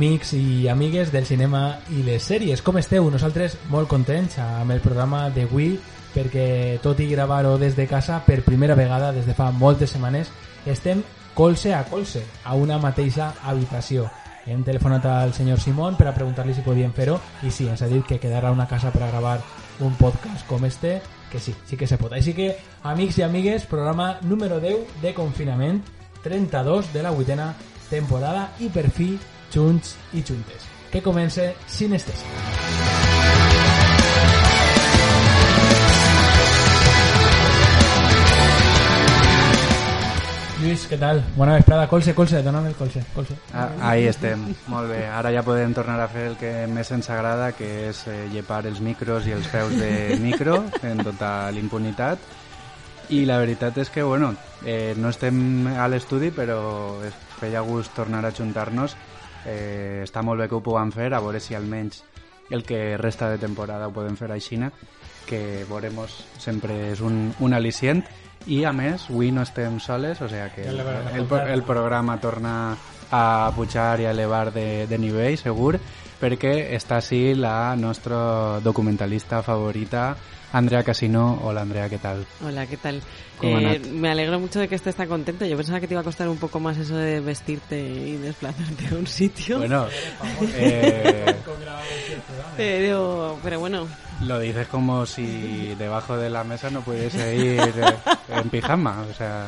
Amics i amigues del cinema i les sèries? Com esteu? Nosaltres molt contents amb el programa d'avui perquè tot i gravar-ho des de casa per primera vegada des de fa moltes setmanes estem colze a colze a una mateixa habitació. Hem telefonat al senyor Simón per a preguntar-li si podíem fer-ho i sí, ens ha dit que quedarà una casa per a gravar un podcast com este, que sí, sí que se pot. Així que, amics i amigues, programa número 10 de confinament, 32 de la vuitena temporada i per fi junts i juntes. Que comence Sinestèsia. Lluís, què tal? Bona vesprada. Colze, colze, dona'm el colze. colze. Ah, ahí estem, molt bé. Ara ja podem tornar a fer el que més ens agrada, que és eh, llepar els micros i els peus de micro en tota l'impunitat. I la veritat és que, bueno, eh, no estem a l'estudi, però feia gust tornar a juntar-nos. Eh, està molt bé que ho puguem fer, a veure si almenys el que resta de temporada ho podem fer aixina, que veuremos sempre és un, un al·licient. I, a més, avui no estem soles, o sigui que Ja el, el, el programa torna a pujar i a elevar de, de nivell, segur, perquè està així la nostra documentalista favorita, Andrea Casino. Hola, Andrea, ¿qué tal? Hola, ¿qué tal? ¿Cómo Eh, me alegro mucho de que estés tan contento. Yo pensaba que te iba a costar un poco más eso de vestirte y desplazarte a un sitio. Bueno, eh, pero, pero bueno, lo dices como si debajo de la mesa no pudiese ir eh, en pijama, o sea...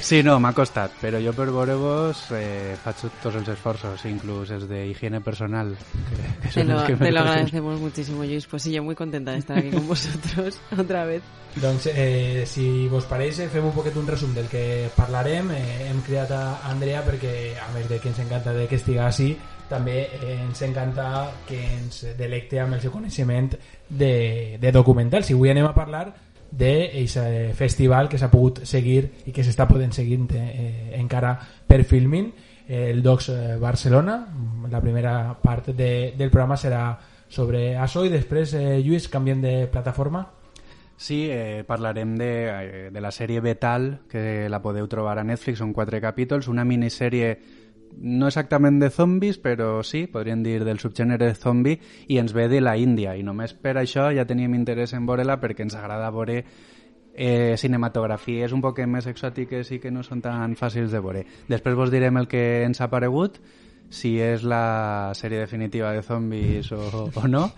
Sí, no, m'ha costat, però jo per veure-vos eh, faig tots els esforços, inclús els d'higiene personal. Que, que te lo, que te lo agradecemos muchísimo, Luis. Pues sí, yo muy contenta de estar aquí con vosotros otra vez. Doncs, eh, si vos pareix, eh, fem un poquet un resum del que parlarem. Eh, hem cridat a Andrea perquè, a més de que ens encanta de que estiga així, també eh, ens encanta que ens delecte amb el seu coneixement de, de documentals. I avui anem a parlar d'aquest festival que s'ha pogut seguir i que s'està podent seguir eh, encara per Filmin, eh, el Docs eh, Barcelona. La primera part de, del programa serà sobre això i després, eh, Lluís, canviem de plataforma. Sí, eh, parlarem de, eh, de la sèrie Betal, que la podeu trobar a Netflix, són quatre capítols, una minissèrie no exactament de zombis, però sí, podríem dir del subgènere zombi, i ens ve de la Índia, i només per això ja teníem interès en veure-la perquè ens agrada veure eh, cinematografies un poc més exòtiques i que no són tan fàcils de veure. Després vos direm el que ens ha paregut, si és la sèrie definitiva de zombis o, o no,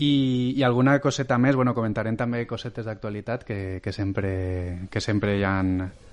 i, i alguna coseta més, bueno, comentarem també cosetes d'actualitat que, que, sempre, que sempre hi ha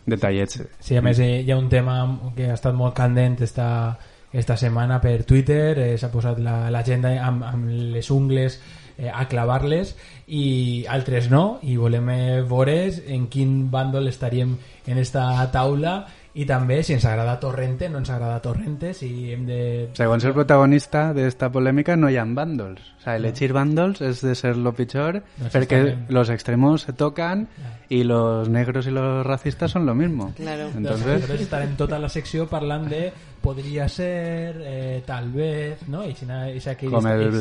detallets. Sí, a més hi ha un tema que ha estat molt candent esta, esta setmana per Twitter, eh, s'ha posat la- l'agenda amb, amb les ungles eh, a clavar-les i altres no, i volem eh, veure en quin bàndol estaríem en esta taula i també si ens agrada Torrente, no ens agrada Torrente, si hem de... Segons el protagonista d'esta polèmica no hi ha bàndols. O sea, elegir bàndols és de ser lo pitjor No, perquè los extremos se tocan y los negros y los racistas son lo mismo. Claro. Entonces, Entonces, estarem tota la secció parlant de podria ser, eh, tal vez, no? I si na- i si aquí, com el, el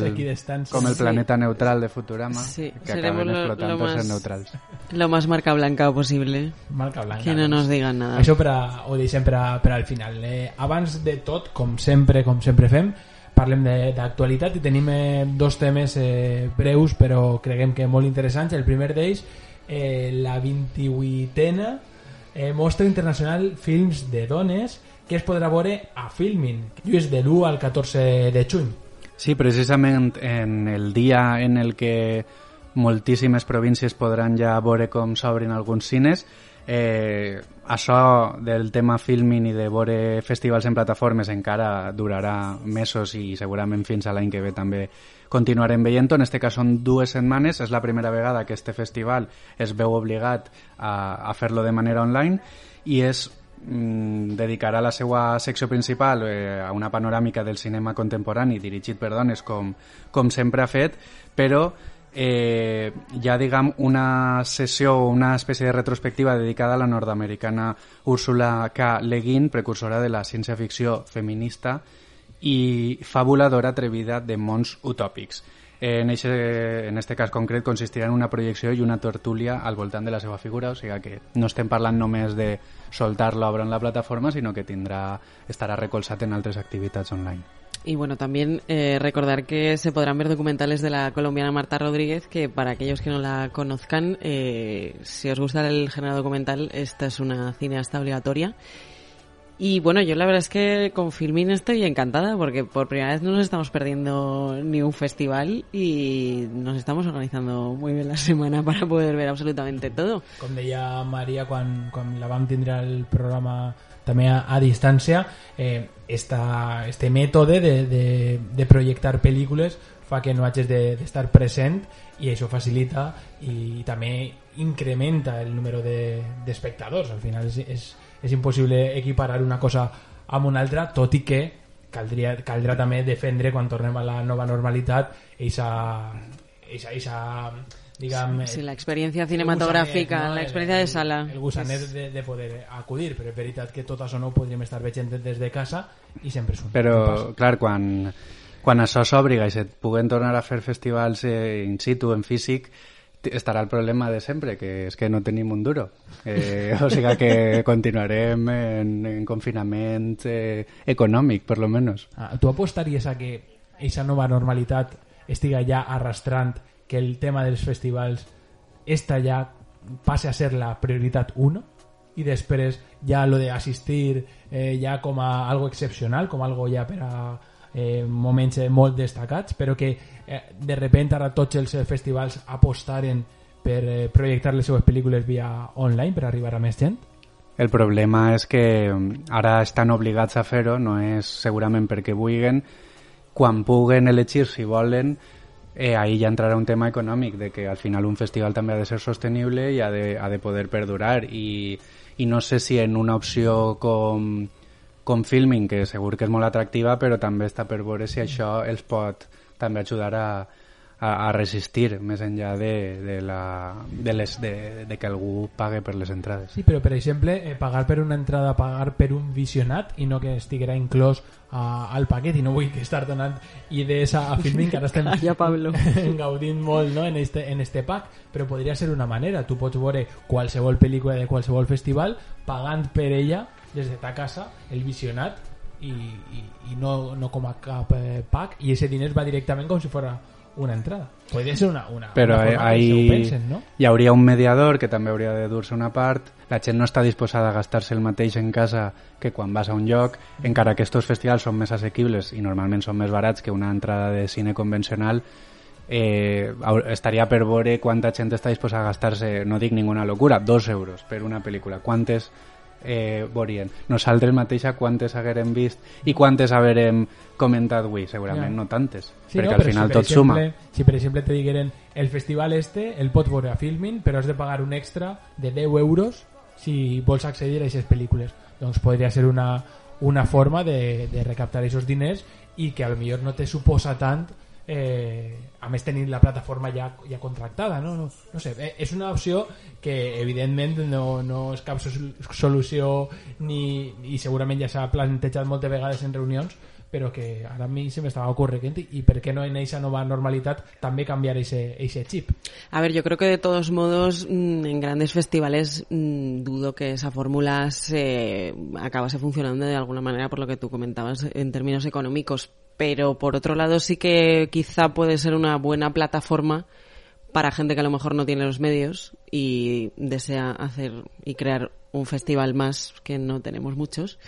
Sí. planeta neutral de Futurama, Sí, que seremos acaben lo- explotando lo ser más- neutrals. Lo más marca blanca posible. Marca blanca. Que no nos digan nada. Això per a, ho deixem per, a, per al final. Eh, abans de tot, com sempre, com sempre fem, parlem de- d'actualitat i tenim eh, dos temes eh, breus però creguem que molt interessants. El primer d'ells, eh, la 28a eh, Mostra Internacional Films de Dones que es podrà veure a Filmin, Lluís, de l'1 al 14 de juny. Sí, precisament en el dia en el que moltíssimes províncies podran ja veure com s'obrin alguns cines, eh, això del tema filming i de veure festivals en plataformes encara durarà mesos i segurament fins a l'any que ve també continuarem veient-ho. En este cas són dues setmanes, és la primera vegada que este festival es veu obligat a, a fer-lo de manera online i és dedicarà la seva secció principal eh, a una panoràmica del cinema contemporani dirigit per dones com, com sempre ha fet, però eh, hi ha diguem, una sessió una espècie de retrospectiva dedicada a la nord-americana Úrsula K. Le Guin, precursora de la ciència-ficció feminista i fabuladora atrevida de mons utòpics. En, eixe, en este cas concret consistirà en una projecció i una tertúlia al voltant de la seva figura, o sigui que no estem parlant només de soltar l'obra en la plataforma, sinó que tindrà, estarà recolzat en altres activitats online. Y bueno, también eh, recordar que se podrán ver documentales de la colombiana Marta Rodríguez, que para aquellos que no la conozcan, eh, si os gusta el género documental, esta es una cineasta obligatoria. Y bueno, yo la verdad es que con Filmin estoy encantada porque por primera vez no nos estamos perdiendo ni un festival y nos estamos organizando muy bien la semana para poder ver absolutamente todo. Com deia Maria quan, quan la vam tindre el programa també a, a distància, eh, esta, este mètode de, de, de projectar pel·lícules fa que no hagis d'estar de, present i això facilita i també incrementa el número d'espectadors. De, Al final és, és, és impossible equiparar una cosa amb una altra, tot i que caldria, caldrà també defendre quan tornem a la nova normalitat eixa, eixa, eixa diguem... Sí, la experiencia cinematográfica, gusanet, no? la experiencia de sala. El, el gusanet és... de, de poder acudir, però és veritat que tot això no ho podríem estar veient des de casa i sempre és un Però, clar, quan, quan això s'obriga i se puguen tornar a fer festivals eh, in situ, en físic, estarà el problema de sempre, que és que no tenim un duro. Eh, o sigui que continuarem en, en confinament eh, econòmic, per lo menos. Ah, tu apostaries a que aquesta nova normalitat estiga ja arrastrant que el tema dels festivals esta ja passe a ser la prioritat 1 i després ja lo de assistir eh, ja com a algo excepcional, com algo ja per a eh, moments eh, molt destacats, però que eh, de repente ara tots els festivals apostaren per eh, projectar les seues pel·lícules via online per arribar a més gent? El problema és que mm, ara estan obligats a fer-ho, no és segurament perquè vulguen, quan puguen elegir si volen, eh, ahí ja entrarà un tema econòmic, de que al final un festival també ha de ser sostenible i ha de, ha de poder perdurar i, i no sé si en una opció com, com filming, que segur que és molt atractiva, però també està per veure si això els pot també ajudar a, a, a resistir més enllà de, de, la, de, les, de, de que algú pague per les entrades. Sí, però per exemple, eh, pagar per una entrada, pagar per un visionat i no que estiguera inclòs a, al paquet i no vull que estar donant idees a, a Filmin que ara estem ja, Pablo. gaudint molt no, en, este, en este pack però podria ser una manera, tu pots veure qualsevol pel·lícula de qualsevol festival pagant per ella des de ta casa el visionat i, i, i no, no com a cap eh, pack i ese diners va directament com si fora una entrada. Podria ser una, una, Però una forma ahí que ho pensen, no? hi hauria un mediador que també hauria de dur-se una part. La gent no està disposada a gastar-se el mateix en casa que quan vas a un lloc, encara que estos festivals són més assequibles i normalment són més barats que una entrada de cine convencional, eh, estaria per veure quanta gent està disposada a gastar-se, no dic ninguna locura, dos euros per una pel·lícula. Quantes eh, veurien. Nosaltres mateixa quantes haguérem vist i quantes haguérem comentat avui, segurament ja. no tantes, sí, perquè no, al final si tot exemple, suma. Si per exemple te digueren el festival este el pots veure a Filmin però has de pagar un extra de 10 euros si vols accedir a aquestes pel·lícules doncs podria ser una, una forma de, de recaptar aquests diners i que a lo millor no te suposa tant eh, a més tenint la plataforma ja, ja contractada no? No, no sé, eh, és una opció que evidentment no, no és cap solució ni, i segurament ja s'ha plantejat moltes vegades en reunions però que ara a mi se m'estava ocorrent i per què no en aquesta nova normalitat també canviar ese chip A ver, yo creo que de todos modos mm, en grandes festivales mmm, dudo que esa fórmula se acabase funcionando de alguna manera por lo que tú comentabas en términos económicos pero por otro lado sí que quizá puede ser una buena plataforma para gente que a lo mejor no tiene los medios y desea hacer y crear un festival más que no tenemos muchos.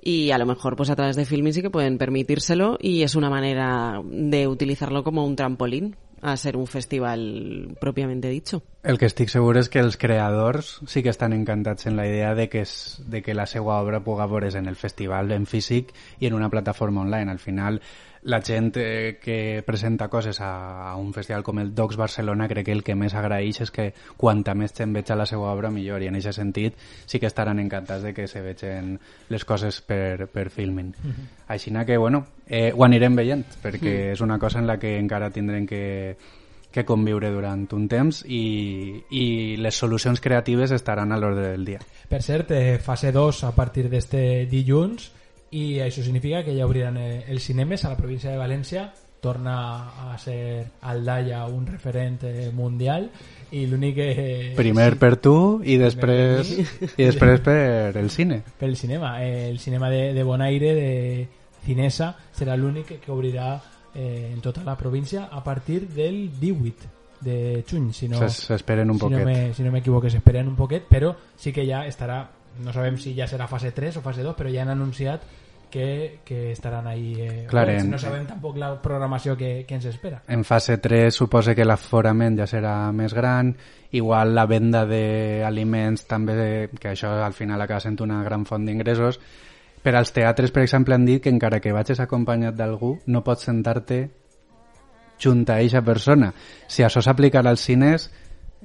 Y a lo mejor pues a través de Filmin sí que pueden permitírselo y es una manera de utilizarlo como un trampolín a ser un festival propiamente dicho. El que estic segur és que els creadors sí que estan encantats en la idea de que, es, de que la seva obra puga veure's en el festival en físic i en una plataforma online. Al final, la gent eh, que presenta coses a, a un festival com el Docs Barcelona crec que el que més agraeix és que quanta més gent veig a la seva obra millor i en aquest sentit sí que estaran encantats de que se vegin les coses per, per filming. Uh -huh. Així que, bueno, eh, ho anirem veient perquè uh -huh. és una cosa en la que encara tindrem que que conviure durant un temps i, i les solucions creatives estaran a l'ordre del dia. Per cert, eh, fase 2 a partir d'este dilluns i això significa que ja obriran eh, els cinemes a la província de València torna a ser Aldaya un referent eh, mundial i l'únic que... Primer per tu i després, i després per el cine. Per el cinema. Eh, el cinema de, de Bonaire, de Cinesa, serà l'únic que obrirà eh, en tota la província a partir del 18 de juny, si no, s'esperen un si poquet. no me- si no m'equivoque, s'esperen un poquet, però sí que ja estarà, no sabem si ja serà fase 3 o fase 2, però ja han anunciat que, que estaran ahí. Eh, Clar, en- no sabem tampoc la programació que, que ens espera. En fase 3 suposa que l'aforament ja serà més gran, igual la venda d'aliments també, que això al final acaba sent una gran font d'ingressos. Per als teatres, per exemple, han dit que encara que vagis acompanyat d'algú, no pots sentar-te junt a eixa persona. Si això s'aplicarà als cines,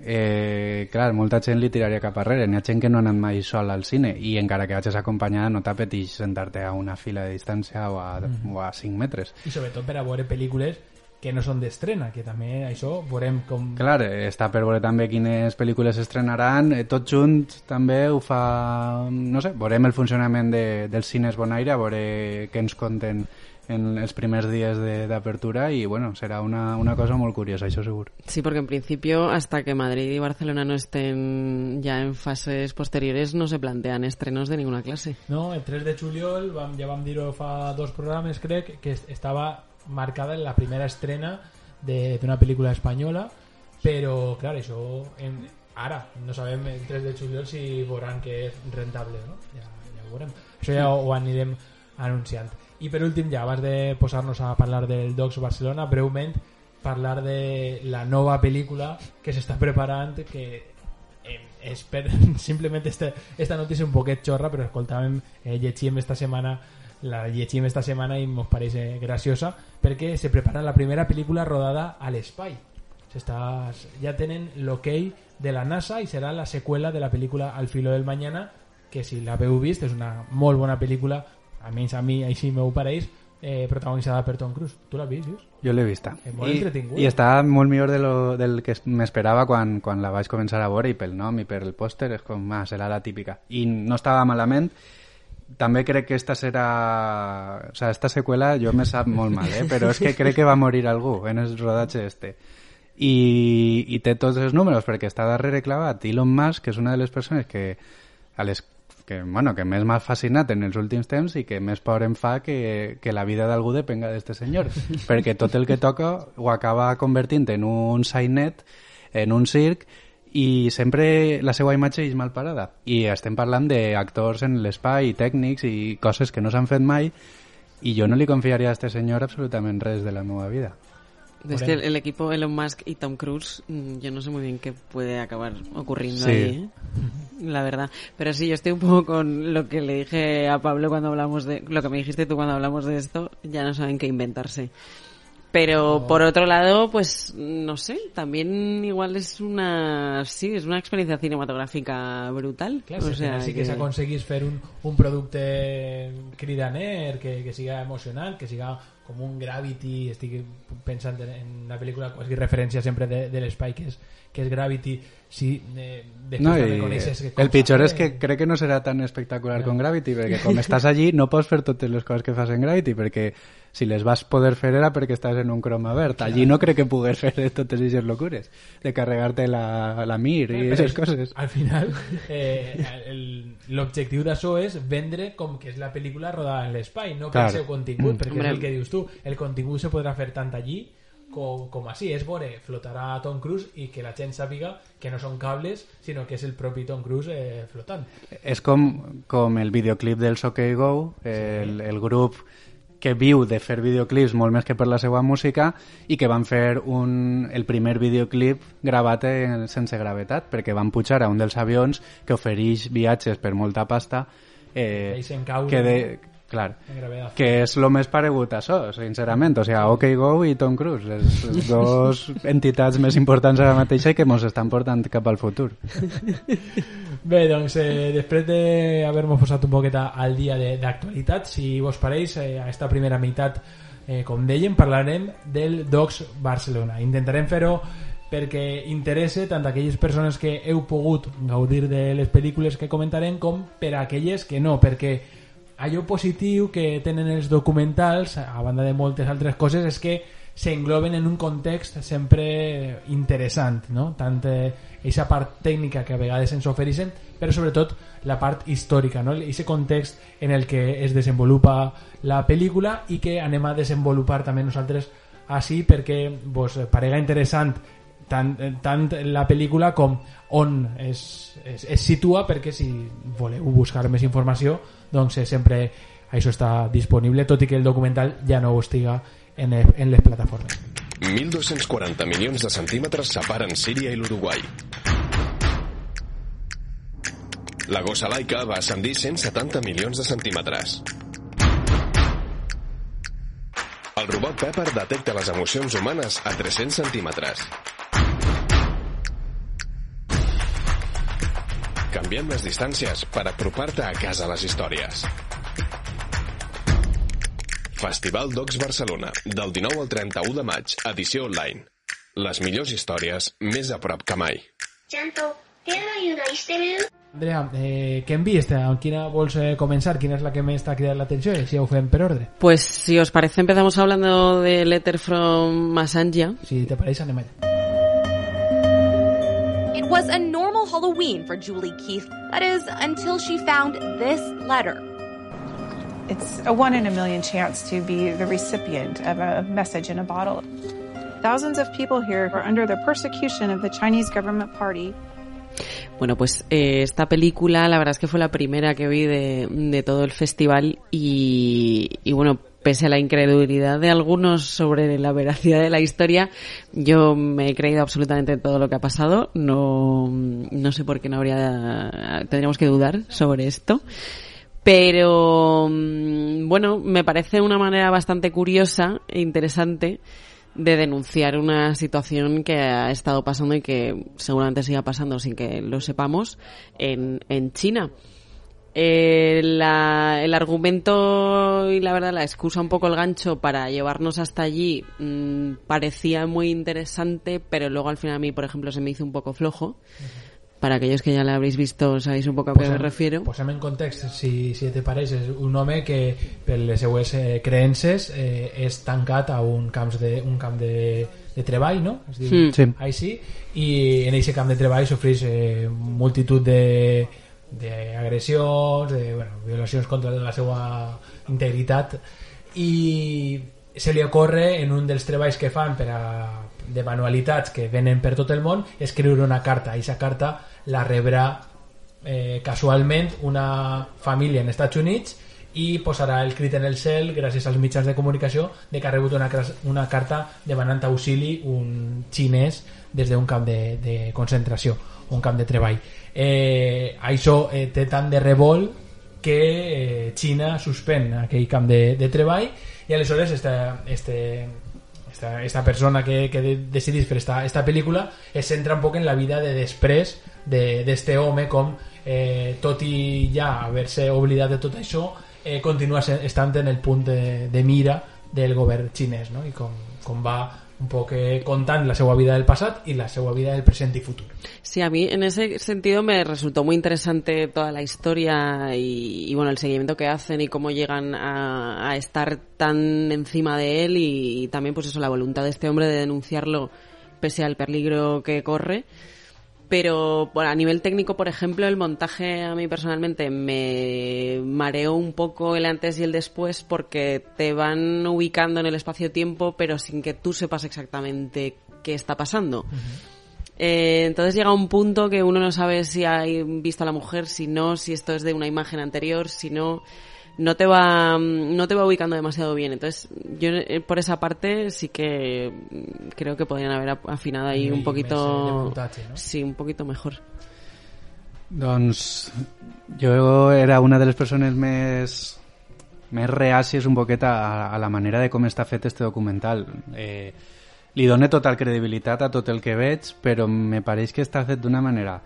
eh, clar, molta gent li tiraria cap arrere. N'hi ha gent que no ha anat mai sol al cine i encara que vagis acompanyada no t'apeteix sentar-te a una fila de distància o a, o a 5 metres. I sobretot per a veure pel·lícules que no són d'estrena, que també això veurem com... Clar, està per veure també quines pel·lícules s'estrenaran, eh, tot junt també ho fa... No sé, veurem el funcionament de, dels cines Bonaire, a veure què ens conten en els primers dies de- d'apertura i, bueno, serà una, una cosa molt curiosa, això segur. Sí, porque en principio, hasta que Madrid y Barcelona no estén ya en fases posteriores, no se plantean estrenos de ninguna clase. No, el 3 de juliol, vam, ja vam dir-ho fa dos programes, crec, que est- estava marcada en la primera estrena de- d'una pel·lícula espanyola, però, clar, això en, ara, no sabem el 3 de juliol si veuran que és rentable, no? Ja, ja ho veurem. Això ja ho anirem anunciant. I per últim, ja abans de posar-nos a parlar del Docs Barcelona, breument parlar de la nova pel·lícula que s'està preparant que eh, és per simplement este, esta notícia un poquet xorra però escoltàvem, eh, llegíem esta setmana la llegim esta setmana i ens pareix eh, graciosa perquè se prepara la primera pel·lícula rodada a l'espai. S'està- ja tenen l'ok de la NASA i serà la seqüela de la pel·lícula Al filo del mañana que si l'haveu vist és una molt bona pel·lícula almenys a mi així m'ho pareix eh, protagonitzada per Tom Cruise tu l'has vist, Lluís? Jo l'he vista. És molt I, entretingut. I està molt millor de lo, del que m'esperava quan, quan la vaig començar a veure i pel nom i per el pòster és com, ah, serà la típica. I no estava malament. També crec que esta serà... O sea, esta seqüela jo me sap molt mal, eh? però és que crec que va morir algú en el rodatge este. I, i té tots els números perquè està darrere clavat Elon Musk, que és una de les persones que a les que, bueno, que més m'ha fascinat en els últims temps i que més por em fa que, que la vida d'algú depenga d'este senyor. Perquè tot el que toca ho acaba convertint en un sainet en un circ i sempre la seva imatge és mal parada i estem parlant d'actors en l'espai tècnics i coses que no s'han fet mai i jo no li confiaria a este senyor absolutament res de la meva vida Es que el, el equipo Elon Musk y Tom Cruise, mm, yo no sé muy bien qué puede acabar ocurriendo Sí. ahí, ¿eh? la verdad. Pero sí, yo estoy un poco con lo que le dije a Pablo cuando hablamos de, lo que me dijiste tú cuando hablamos de esto, ya no saben qué inventarse. Pero por otro lado, pues no sé, también igual es una, sí, es una experiencia cinematográfica brutal. Clar, o si sea, sí que, que- s'aconseguís fer un, un producte cridaner, que, que siga emocionant, que siga com un Gravity, estic pensant en, una pel·lícula quasi referència sempre de, de l'espai que és, que és Gravity, si eh, No, que com el s'ha és que crec que no serà tan espectacular com Gravity, perquè com estàs allí no pots fer totes les coses que fas en Gravity, perquè si les vas poder fer era perquè estàs en un croma verd. Allí no crec que pugues fer totes aquestes locures, de carregar-te la, la mir i aquestes és- coses. Al final, eh, el- l'objectiu d'això és vendre com que és la pel·lícula rodada en l'espai, no pel Clar. seu contingut, perquè Hombre. és el que dius tu. El contingut se podrà fer tant allí com, com així. És veure, flotarà Tom Cruise i que la gent sàpiga que no són cables, sinó que és el propi Tom Cruise eh, flotant. És com, com el videoclip del OK Go, el, el grup que viu de fer videoclips molt més que per la seva música i que van fer un, el primer videoclip gravat en, sense gravetat perquè van pujar a un dels avions que ofereix viatges per molta pasta eh, que de? Clar, que és el més paregut a això, sincerament. O sigui, OK Go i Tom Cruise, les, dos entitats més importants ara mateix i que ens estan portant cap al futur. Bé, doncs, eh, després d'haver-nos posat un poquet a- al dia de- d'actualitat, si vos pareix, eh, a esta primera meitat, eh, com dèiem, parlarem del Docs Barcelona. Intentarem fer-ho perquè interessa tant a aquelles persones que heu pogut gaudir de les pel·lícules que comentarem com per a aquelles que no, perquè allò positiu que tenen els documentals, a banda de moltes altres coses, és que s'engloben en un context sempre interessant, no? tant aquesta eh, part tècnica que a vegades ens ofereixen, però sobretot la part històrica, no? aquest context en el que es desenvolupa la pel·lícula i que anem a desenvolupar també nosaltres així perquè vos parega interessant tant, tant la pel·lícula com on es, es, es situa perquè si voleu buscar més informació doncs sempre això està disponible tot i que el documental ja no ho estiga en, en les plataformes. 1.240 milions de centímetres separen Síria i l'Uruguai. La gossa laica va ascendir 170 milions de centímetres. El robot Pepper detecta les emocions humanes a 300 centímetres. Canviem les distàncies per apropar-te a casa les històries. Festival Docs Barcelona, del 19 al 31 de maig, edició online. Les millors històries més a prop que mai. Andrea, eh, què hem vist? Amb quina vols eh, començar? Quina és la que més està cridant l'atenció? Si ho fem per ordre. Pues si os parece empezamos hablando de Letter from Masanja. Si te pareix, anem allà. It was a normal Halloween for Julie Keith. That is, until she found this letter. It's a one in a million chance to be the recipient of a message in a bottle. Thousands of people here are under the persecution of the Chinese government party. Bueno, pues eh, esta película la verdad es que fue la primera que vi de, de todo el festival y, y bueno, pese a la incredulidad de algunos sobre la veracidad de la historia, yo me he creído absolutamente todo lo que ha pasado. No, no sé por qué no habría, tendríamos que dudar sobre esto. Pero, mm, bueno, me parece una manera bastante curiosa e interesante de denunciar una situación que ha estado pasando y que seguramente siga pasando sin que lo sepamos en, en China. Eh, la- el argumento y la verdad la excusa un poco el gancho para llevarnos hasta allí mm, parecía muy interesante pero luego al final a mí por ejemplo se me hizo un poco flojo para aquellos que ya la habréis visto sabéis un poco a qué me refiero Posem en context, si, si te pareix, és un home que per les seues eh, creences eh, és tancat a un, camps de, un camp de, de treball, no? Es diu Mm. Sí. així, i en aquest camp de treball sofreix eh, multitud de d'agressions, de bueno, violacions contra la seva integritat i se li ocorre en un dels treballs que fan per a, de manualitats que venen per tot el món escriure una carta. I aquesta carta la rebrà eh, casualment una família en Estats Units i posarà el crit en el cel gràcies als mitjans de comunicació de que ha rebut una, una carta demanant auxili un xinès des d'un camp de, de concentració un camp de treball eh, això eh, té tant de revolt que eh, Xina suspèn aquell camp de, de treball i aleshores esta, este, esta, esta persona que, que de- decidís fer esta, esta pel·lícula es centra un poc en la vida de després d'este de, home com eh, tot i ja haver-se oblidat de tot això eh, continua estant en el punt de, de mira del govern xinès no? i com, com va un poc eh, contant la seva vida del passat i la seva vida del present i futur Sí, a mí en ese sentido me resultó muy interesante toda la historia y, y, bueno, el seguimiento que hacen y cómo llegan a, a estar tan encima de él y, también pues eso, la voluntad de este hombre de denunciarlo pese al peligro que corre. Pero bueno, a nivel técnico, por ejemplo, el montaje a mí personalmente me mareó un poco el antes y el después porque te van ubicando en el espacio-tiempo pero sin que tú sepas exactamente qué está pasando. Eh, entonces llega un punto que uno no sabe si ha visto a la mujer, si no, si esto es de una imagen anterior, si no, no te va, no te va ubicando demasiado bien. Entonces yo eh, por esa parte sí que mm, creo que podrían haber afinado ahí Y un poquito, ¿no? sí, un poquito mejor. Doncs jo era una de les persones més més reàcies un poquet a, a la manera de com està fet este documental. Eh, li total credibilitat a tot el que veig, però me pareix que està fet d'una manera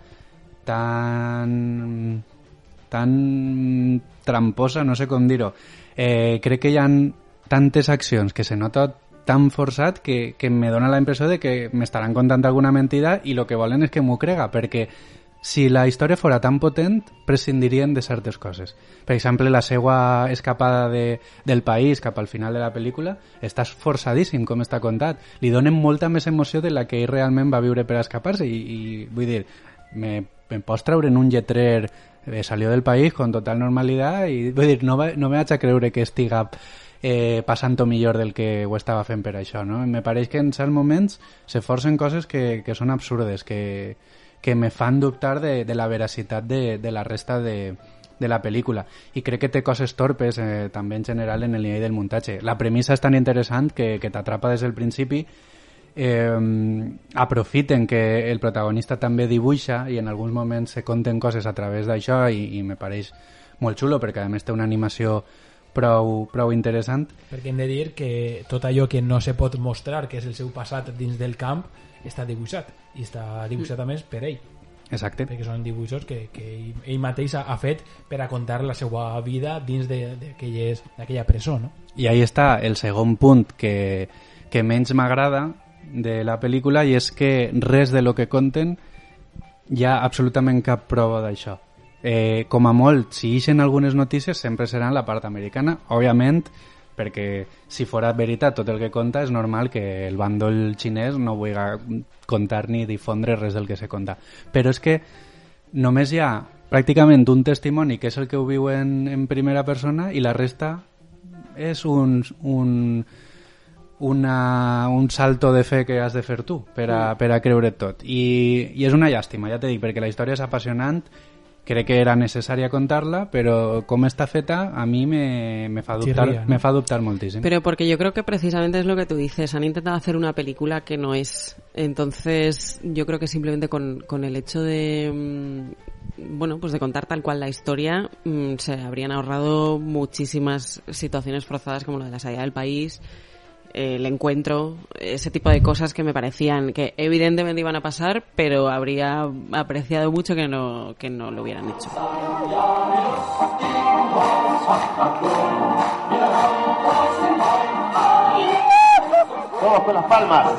tan tan tramposa, no sé com dir-ho. Eh, crec que hi han tantes accions que se nota tan forçat que, que me dona la impressió de que m'estaran contant alguna mentida i el que volen és que m'ho crega, perquè si la història fora tan potent, prescindirien de certes coses. Per exemple, la seva escapada de, del país cap al final de la pel·lícula està forçadíssim com està contat. Li donen molta més emoció de la que ell realment va viure per escapar-se i, i vull dir, me, me pots treure en un lletrer eh, salió del país con total normalitat i vull dir, no, va, no me vaig a creure que estiga eh, passant millor del que ho estava fent per això, no? Me pareix que en certs moments se forcen coses que, que són absurdes, que, que me fan dubtar de, de la veracitat de, de la resta de, de la pel·lícula. I crec que té coses torpes eh, també en general en el nivell del muntatge. La premissa és tan interessant que, que t'atrapa des del principi eh, aprofiten que el protagonista també dibuixa i en alguns moments se conten coses a través d'això i, i me pareix molt xulo perquè a més té una animació prou, prou interessant. Perquè hem de dir que tot allò que no se pot mostrar, que és el seu passat dins del camp, està dibuixat. I està dibuixat, a més, per ell. Exacte. Perquè són dibuixos que, que ell, mateix ha fet per a contar la seva vida dins d'aquella presó, no? I ahí està el segon punt que, que menys m'agrada de la pel·lícula i és que res de lo que conten hi ha absolutament cap prova d'això eh, com a molt, si ixen algunes notícies sempre seran la part americana, òbviament perquè si fora veritat tot el que conta és normal que el bàndol xinès no vulgui contar ni difondre res del que se conta. Però és que només hi ha pràcticament un testimoni que és el que ho viu en, en primera persona i la resta és un, un, una, un salto de fe que has de fer tu per a, per a creure't tot. I, I és una llàstima, ja t'he dit, perquè la història és apassionant crec que era necessària contar-la, però com està feta a mi me, me, fa dubtar, Chirría, ¿no? me fa dubtar moltísimo. Pero porque yo creo que precisamente es lo que tú dices, han intentado hacer una película que no es. Entonces, yo creo que simplemente con, con el hecho de mm, bueno, pues de contar tal cual la historia, mmm, se habrían ahorrado muchísimas situaciones forzadas como la de la salida del país, el encuentro, ese tipo de cosas que me parecían que evidentemente iban a pasar, pero habría apreciado mucho que no, que no lo hubieran hecho. Todos con las palmas.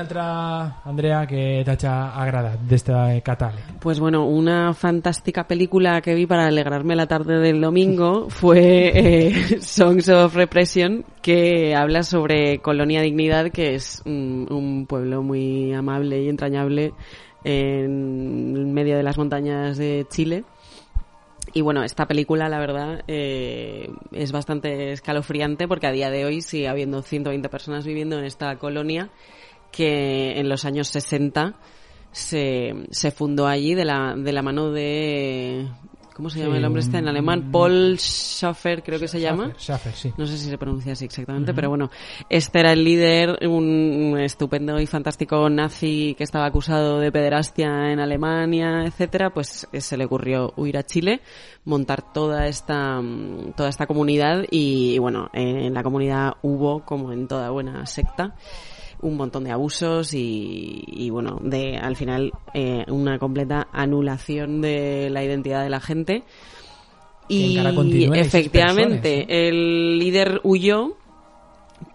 Una altra, Andrea, que t'ha agradat d'este catàleg? Pues bueno, una fantástica película que vi para alegrarme la tarde del domingo fue eh, Songs of Repression, que habla sobre Colonia Dignidad, que es un, un pueblo muy amable y entrañable en medio de las montañas de Chile. Y bueno, esta película, la verdad, eh, es bastante escalofriante porque a día de hoy sigue habiendo 120 personas viviendo en esta colonia que en los años 60 se, se fundó allí de la, de la mano de... ¿Cómo se llama el hombre este en alemán? Paul Schaffer, creo que se llama. Schaffer, sí. No sé si se pronuncia así exactamente, pero bueno, este era el líder, un estupendo y fantástico nazi que estaba acusado de pederastia en Alemania, etcétera, pues se le ocurrió huir a Chile, montar toda esta toda esta comunidad y, y bueno, en la comunidad hubo como en toda buena secta un montón de abusos y, y bueno, de al final eh, una completa anulación de la identidad de la gente. Y efectivamente, personas, ¿no? el líder huyó,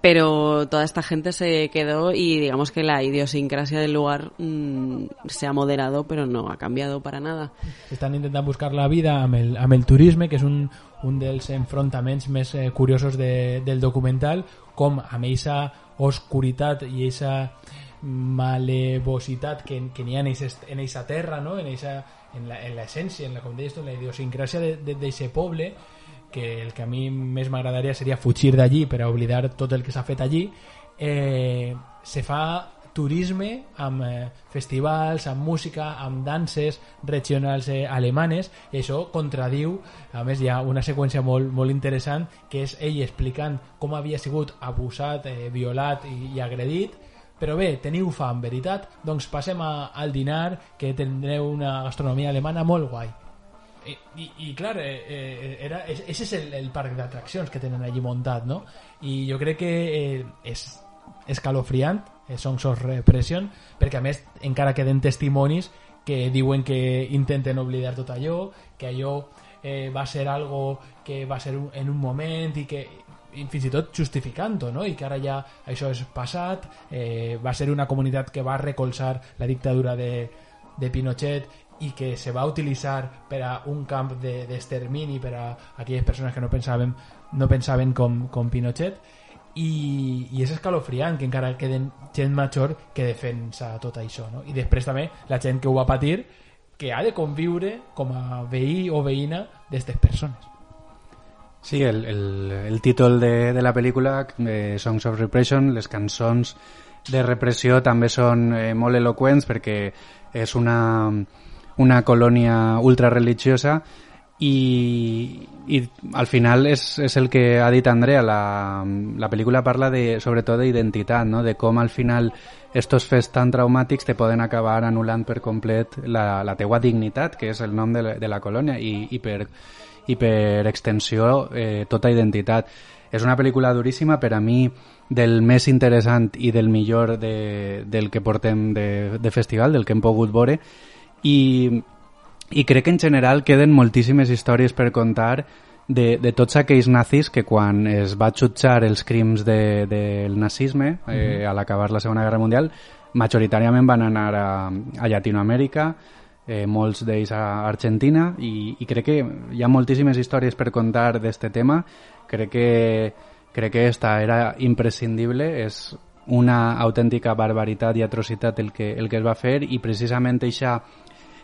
pero toda esta gente se quedó y digamos que la idiosincrasia del lugar mmm, se ha moderado, pero no ha cambiado para nada. Estan intentant buscar la vida amb el, amb el turisme, que és un, un dels enfrontaments més eh, curiosos de, del documental, com amb oscuritat i eixa malevositat que, que n'hi ha en eixa terra, no? en, eixa, en, la, en l'essència, en la, com deies tu, en la idiosincràsia d'aquest poble, que el que a mi més m'agradaria seria fugir d'allí per a oblidar tot el que s'ha fet allí, eh, se fa turisme amb eh, festivals, amb música, amb danses regionals eh, alemanes i això contradiu, a més hi ha una seqüència molt, molt interessant que és ell explicant com havia sigut abusat, eh, violat i, i agredit però bé, teniu fam, veritat? Doncs passem a, al dinar, que tindreu una gastronomia alemana molt guai. I, i, i clar, eh, eh, era, ese és el, el parc d'atraccions que tenen allí muntat, no? I jo crec que eh, és escalofriant, Songs of Repression, perquè a més encara queden testimonis que diuen que intenten oblidar tot allò, que allò eh, va ser algo que va ser un, en un moment i que i fins i tot justificant-ho, no? i que ara ja això és passat, eh, va ser una comunitat que va recolzar la dictadura de, de Pinochet i que se va utilitzar per a un camp d'extermini de, per a aquelles persones que no pensaven, no pensaven com, com Pinochet i, i és escalofriant que encara queden gent major que defensa tot això no? i després també la gent que ho va patir que ha de conviure com a veí o veïna d'aquestes persones Sí, el, el, el títol de, de la pel·lícula, eh, Songs of Repression, les cançons de repressió també són eh, molt eloqüents perquè és una, una colònia ultrareligiosa i, i al final és, és el que ha dit Andrea, la, la pel·lícula parla de, sobretot d'identitat, no? de com al final estos fets tan traumàtics te poden acabar anul·lant per complet la, la teua dignitat, que és el nom de la, de la colònia, i, i per i per extensió eh, tota identitat. És una pel·lícula duríssima, per a mi del més interessant i del millor de, del que portem de, de festival, del que hem pogut veure, i, i crec que en general queden moltíssimes històries per contar de, de tots aquells nazis que quan es va jutjar els crims de, del nazisme eh, uh -huh. a l'acabar la Segona Guerra Mundial majoritàriament van anar a, a Llatinoamèrica eh, molts d'ells a Argentina i, i crec que hi ha moltíssimes històries per contar d'aquest tema crec que, crec que esta era imprescindible és una autèntica barbaritat i atrocitat el que, el que es va fer i precisament eixa,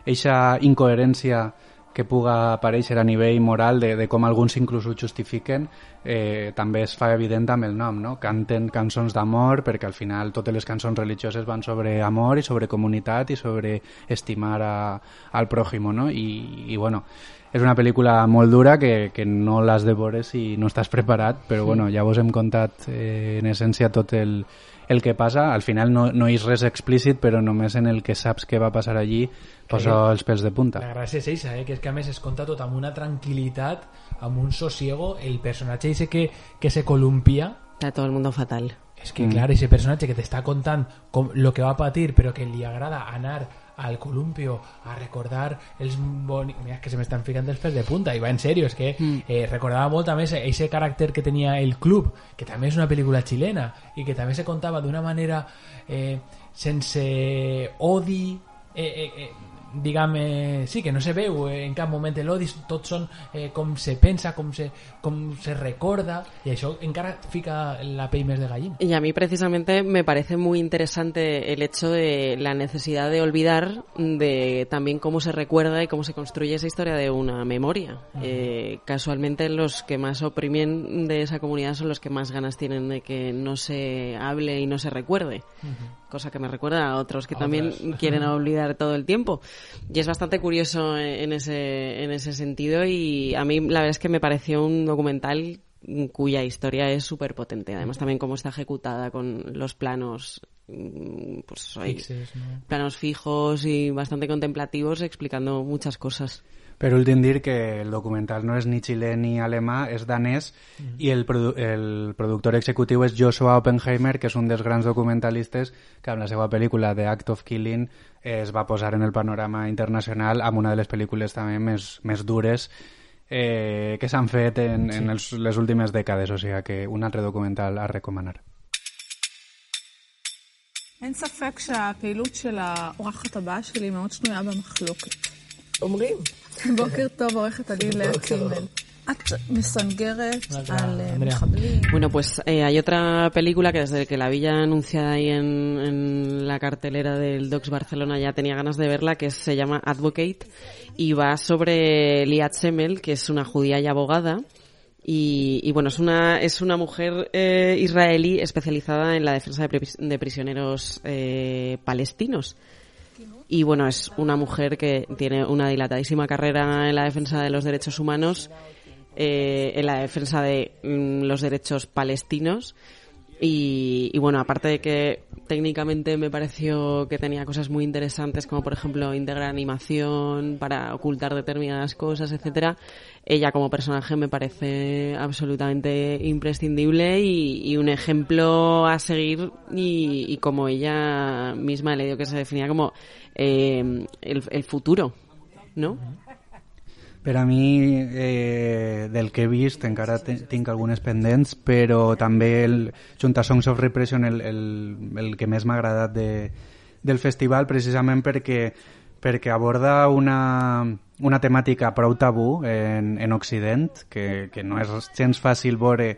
eixa incoherència que puga aparèixer a nivell moral de, de com alguns inclús ho justifiquen eh, també es fa evident amb el nom no? canten cançons d'amor perquè al final totes les cançons religioses van sobre amor i sobre comunitat i sobre estimar a, al pròximo no? I, i bueno és una pel·lícula molt dura que, que no l'has de veure si no estàs preparat però bueno, ja vos hem contat eh, en essència tot el, el que passa, al final no, no és res explícit, però només en el que saps què va passar allí posa els pèls de punta. La gràcia és eixa, eh? que és que a més es conta tot amb una tranquil·litat, amb un sosiego, el personatge ese que, que se columpia... Está todo el mundo fatal. És que, mm. clar, ese personatge que t'està contant com, lo que va patir, però que li agrada anar al columpio a recordar els boni... Mira, que se m'estan ficant els pèls de punta, i va en sèrio, és que mm. eh, recordava molt ese caràcter que tenia el club, que també és una pel·lícula xilena, i que també se contava d'una manera eh, sense odi, eh, eh, eh, diguem, eh, sí, que no se veu en cap moment l'odi, tots són eh, com se pensa, com se, com se recorda, y això encara fica la pell més de gallina. Y a mí precisamente me parece muy interesante el hecho de la necesidad de olvidar de también cómo se recuerda y cómo se construye esa historia de una memoria. Uh -huh. eh, casualmente los que más oprimen de esa comunidad son los que más ganas tienen de que no se hable y no se recuerde. Uh -huh. Cosa que me recuerda a otros que a también otras. quieren olvidar todo el tiempo. Y es bastante curioso en ese, en ese sentido y a mí la verdad es que me pareció un documental cuya historia es súper potente. Además también cómo está ejecutada con los planos mm, pues Fixes, ¿no? planos fijos y bastante contemplativos explicando muchas cosas. Per últim dir que el documental no és ni xilè ni alemà, és danès mm -hmm. i el, produ el productor executiu és Joshua Oppenheimer, que és un dels grans documentalistes que amb la seva pel·lícula The Act of Killing es va posar en el panorama internacional amb una de les pel·lícules també més, més dures eh, que s'han fet en, sí. en els, les últimes dècades, o sigui que un altre documental a recomanar. אין ספק שהפעילות של האורחת הבאה שלי מאוד שנויה במחלוקת. אומרים. בוקר טוב, עורכת הדין לאה קימל. Bueno, pues eh, hay otra película que desde que la vi ya anunciada ahí en, en, la cartelera del Docs Barcelona ya tenía ganas de verla, que se llama Advocate y va sobre Liat Semel, que es una judía y abogada. Y, y bueno, es una, es una mujer eh, israelí especializada en la defensa de, de prisioneros eh, palestinos y bueno, es una mujer que tiene una dilatadísima carrera en la defensa de los derechos humanos eh, en la defensa de mm, los derechos palestinos. Y, bueno, aparte de que técnicamente me pareció que tenía cosas muy interesantes, como por ejemplo integrar animación para ocultar determinadas cosas, etcétera, ella como personaje me parece absolutamente imprescindible y, y un ejemplo a seguir y, y, como ella misma le dio que se definía como eh, el, el futuro, ¿no? Per a mi, eh, del que he vist, encara tinc algunes pendents, però també, el, junt a Songs of Repression, el, el, el que més m'ha agradat de, del festival, precisament perquè, perquè aborda una, una temàtica prou tabú en, en Occident, que, que no és gens fàcil veure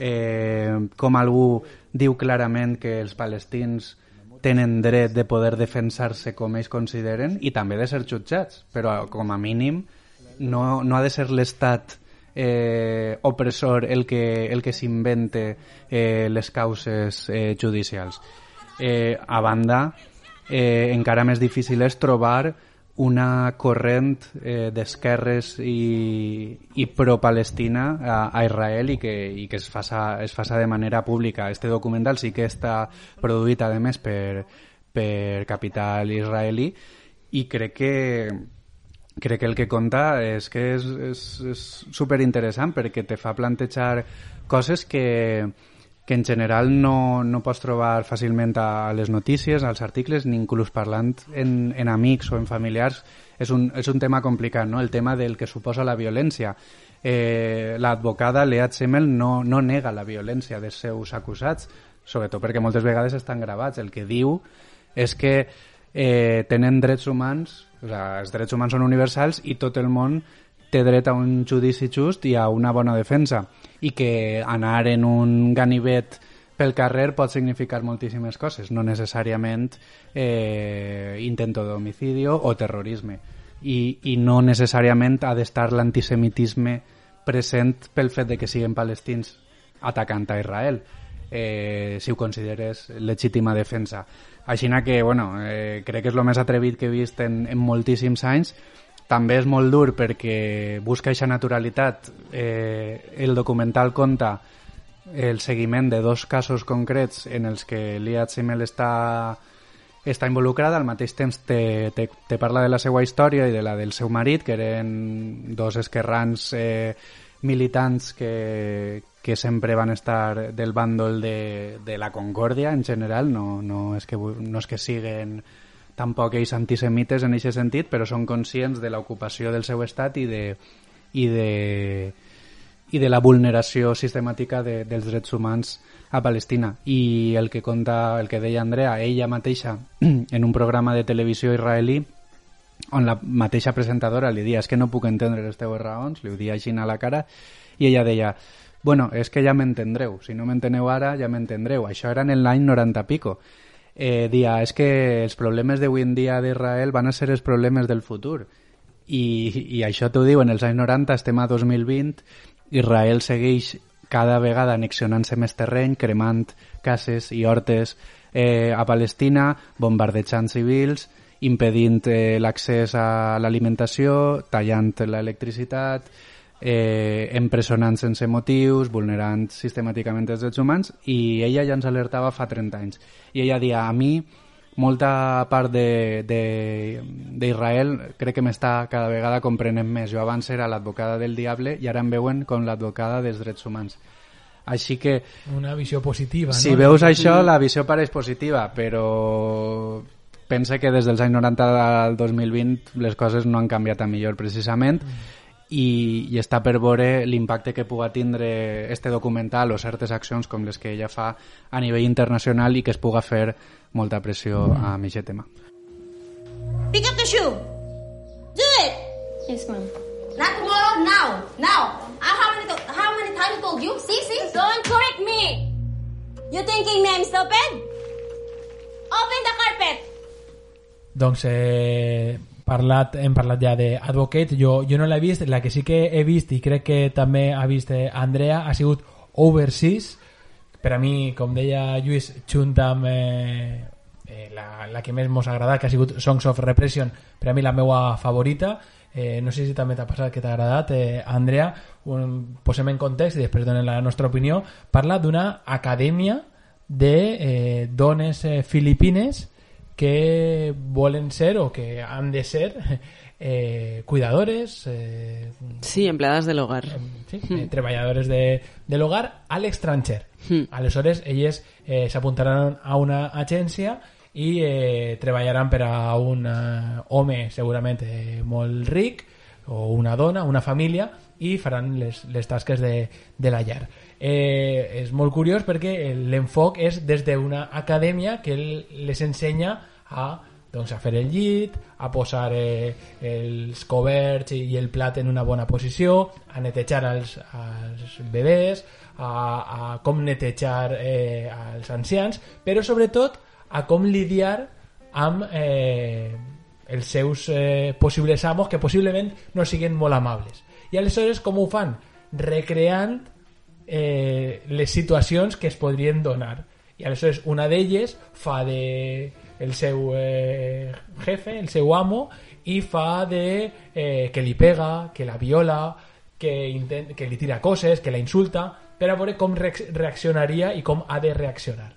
eh, com algú diu clarament que els palestins tenen dret de poder defensar-se com ells consideren i també de ser jutjats, però com a mínim no, no ha de ser l'estat eh, opressor el que, el que s'invente eh, les causes eh, judicials. Eh, a banda, eh, encara més difícil és trobar una corrent eh, d'esquerres i, i pro-Palestina a, a Israel i que, i que es, faça, es faça de manera pública. Este documental sí que està produït, a més, per, per capital israelí i crec que crec que el que conta és que és, és, és superinteressant perquè te fa plantejar coses que, que en general no, no pots trobar fàcilment a les notícies, als articles, ni inclús parlant en, en amics o en familiars. És un, és un tema complicat, no? el tema del que suposa la violència. Eh, L'advocada Leat Semmel no, no nega la violència dels seus acusats, sobretot perquè moltes vegades estan gravats. El que diu és que eh, tenen drets humans, o sigui, els drets humans són universals i tot el món té dret a un judici just i a una bona defensa i que anar en un ganivet pel carrer pot significar moltíssimes coses, no necessàriament eh, intento d'homicidio o terrorisme I, i no necessàriament ha d'estar l'antisemitisme present pel fet de que siguin palestins atacant a Israel eh, si ho consideres legítima defensa. Així que, bueno, eh, crec que és el més atrevit que he vist en, en moltíssims anys. També és molt dur perquè busca aquesta naturalitat. Eh, el documental conta el seguiment de dos casos concrets en els que Liat Simmel està, està involucrada, al mateix temps te, te, te parla de la seva història i de la del seu marit, que eren dos esquerrans eh, militants que, que sempre van estar del bàndol de, de la concòrdia en general, no, no, és que, no és que siguen tampoc ells antisemites en aquest sentit, però són conscients de l'ocupació del seu estat i de, i de, i de la vulneració sistemàtica de, dels drets humans a Palestina. I el que conta, el que deia Andrea, ella mateixa, en un programa de televisió israelí, on la mateixa presentadora li dia és que no puc entendre les teves raons, li ho dia així a la cara, i ella deia bueno, és que ja m'entendreu, si no m'enteneu ara ja m'entendreu, això era en l'any 90 pico eh, dia, és que els problemes d'avui en dia d'Israel van a ser els problemes del futur i, i això t'ho diu en els anys 90, estem a 2020 Israel segueix cada vegada annexionant-se més terreny, cremant cases i hortes eh, a Palestina, bombardejant civils, impedint eh, l'accés a l'alimentació, tallant l'electricitat, eh, empresonant sense motius, vulnerant sistemàticament els drets humans, i ella ja ens alertava fa 30 anys. I ella dia, a mi, molta part d'Israel crec que m'està cada vegada comprenent més. Jo abans era l'advocada del diable i ara em veuen com l'advocada dels drets humans. Així que... Una visió positiva, si no? veus això, la visió pareix positiva, però pensa que des dels anys 90 al 2020 les coses no han canviat a millor, precisament, i, i està per veure l'impacte que puga tindre este documental o certes accions com les que ella fa a nivell internacional i que es puga fer molta pressió a aquest tema. Pick up the shoe. Do it. Yes, ma'am. Not tomorrow. Now. Now. Doncs eh, parlat, hem parlat ja d'Advocate, jo, jo no l'he vist, la que sí que he vist i crec que també ha vist eh, Andrea ha sigut Overseas, per a mi, com deia Lluís, junt amb eh, eh, la, la que més mos ha agradat, que ha sigut Songs of Repression, per a mi la meua favorita, eh, no sé si també t'ha passat que t'ha agradat, eh, Andrea, un, posem en context i després donem la nostra opinió, parla d'una acadèmia de eh, dones eh, filipines que volen ser o que han de ser eh, cuidadores, eh, Sí, empleadas del hogar. sí, eh, treballadores de, de l'hogar a l'estranger. Mm. Aleshores, elles eh, s'apuntaran a una agència i eh, treballaran per a un home segurament eh, molt ric o una dona, una família, i faran les, les tasques de, de la llar. Eh, és molt curiós perquè l'enfoc és des d'una acadèmia que les ensenya a doncs, a fer el llit, a posar eh, els coberts i el plat en una bona posició, a netejar els, els bebès, a, a com netejar eh, els ancians, però sobretot a com lidiar amb eh, els seus eh, possibles amos que possiblement no siguin molt amables. I aleshores com ho fan? Recreant eh, les situacions que es podrien donar. I aleshores una d'elles fa de el seu eh, jefe, el seu amo, i fa de eh, que li pega, que la viola, que, intent, que li tira coses, que la insulta, per a veure com reaccionaria i com ha de reaccionar.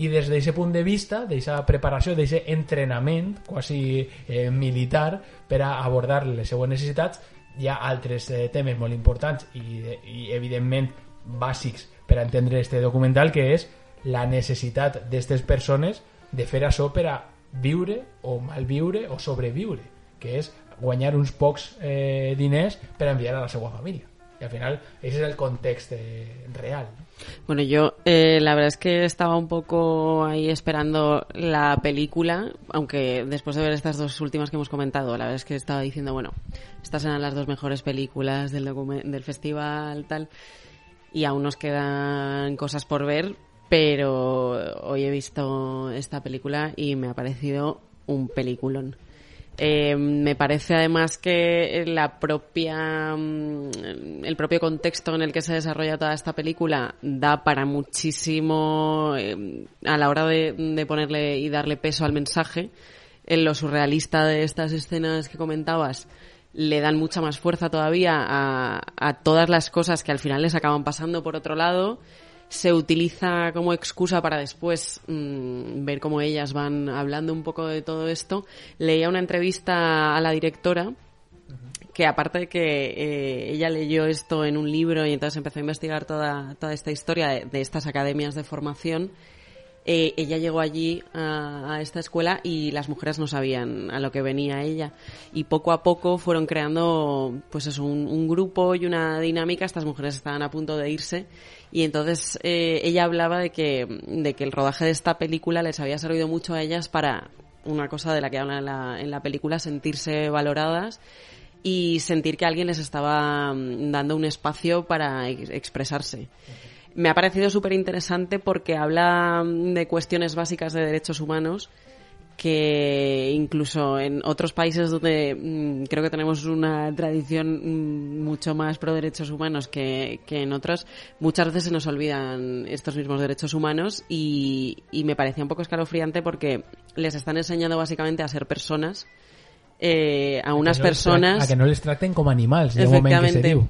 I des d'aquest punt de vista, d'aquesta preparació, d'aquest entrenament quasi eh, militar per a abordar les seues necessitats, hi ha altres eh, temes molt importants i, i evidentment bàsics per a entendre este documental que és la necessitat d'aquestes persones de fer això per a viure o malviure o sobreviure que és guanyar uns pocs eh, diners per a enviar a la seva família. I al final ese és el context eh, real. Bueno, yo eh, la verdad es que estaba un poco ahí esperando la película, aunque después de ver estas dos últimas que hemos comentado, la verdad es que estaba diciendo, bueno, estas eran las dos mejores películas del, del festival, tal, y aún nos quedan cosas por ver, pero hoy he visto esta película y me ha parecido un peliculón. Eh, me parece además que la propia mm, el propio contexto en el que se desarrolla toda esta película da para muchísimo eh, a la hora de, ponerle y darle peso al mensaje en lo surrealista de estas escenas que comentabas le dan mucha más fuerza todavía a, a todas las cosas que al final les acaban pasando por otro lado se utiliza como excusa para después mm, ver cómo ellas van hablando un poco de todo esto. Leía una entrevista a la directora que aparte de que eh, ella leyó esto en un libro y entonces empezó a investigar toda, toda esta historia de, estas academias de formación, eh, ella llegó allí a, esta escuela y las mujeres no sabían a lo que venía ella. Y poco a poco fueron creando pues eso, un, un grupo y una dinámica. Estas mujeres estaban a punto de irse y entonces eh, ella hablaba de que, de que el rodaje de esta película les había servido mucho a ellas para una cosa de la que habla en la, en la película, sentirse valoradas y sentir que alguien les estaba mm, dando un espacio para expresarse. Me ha parecido súper interesante porque habla mm, de cuestiones básicas de derechos humanos que incluso en otros países donde mm, creo que tenemos una tradición mm, mucho más pro derechos humanos que, en otros, muchas veces se nos olvidan estos mismos derechos humanos y, me parecía un poco escalofriante porque les están enseñando básicamente a ser personas, eh, a, unas personas... a que no les traten como animales, que se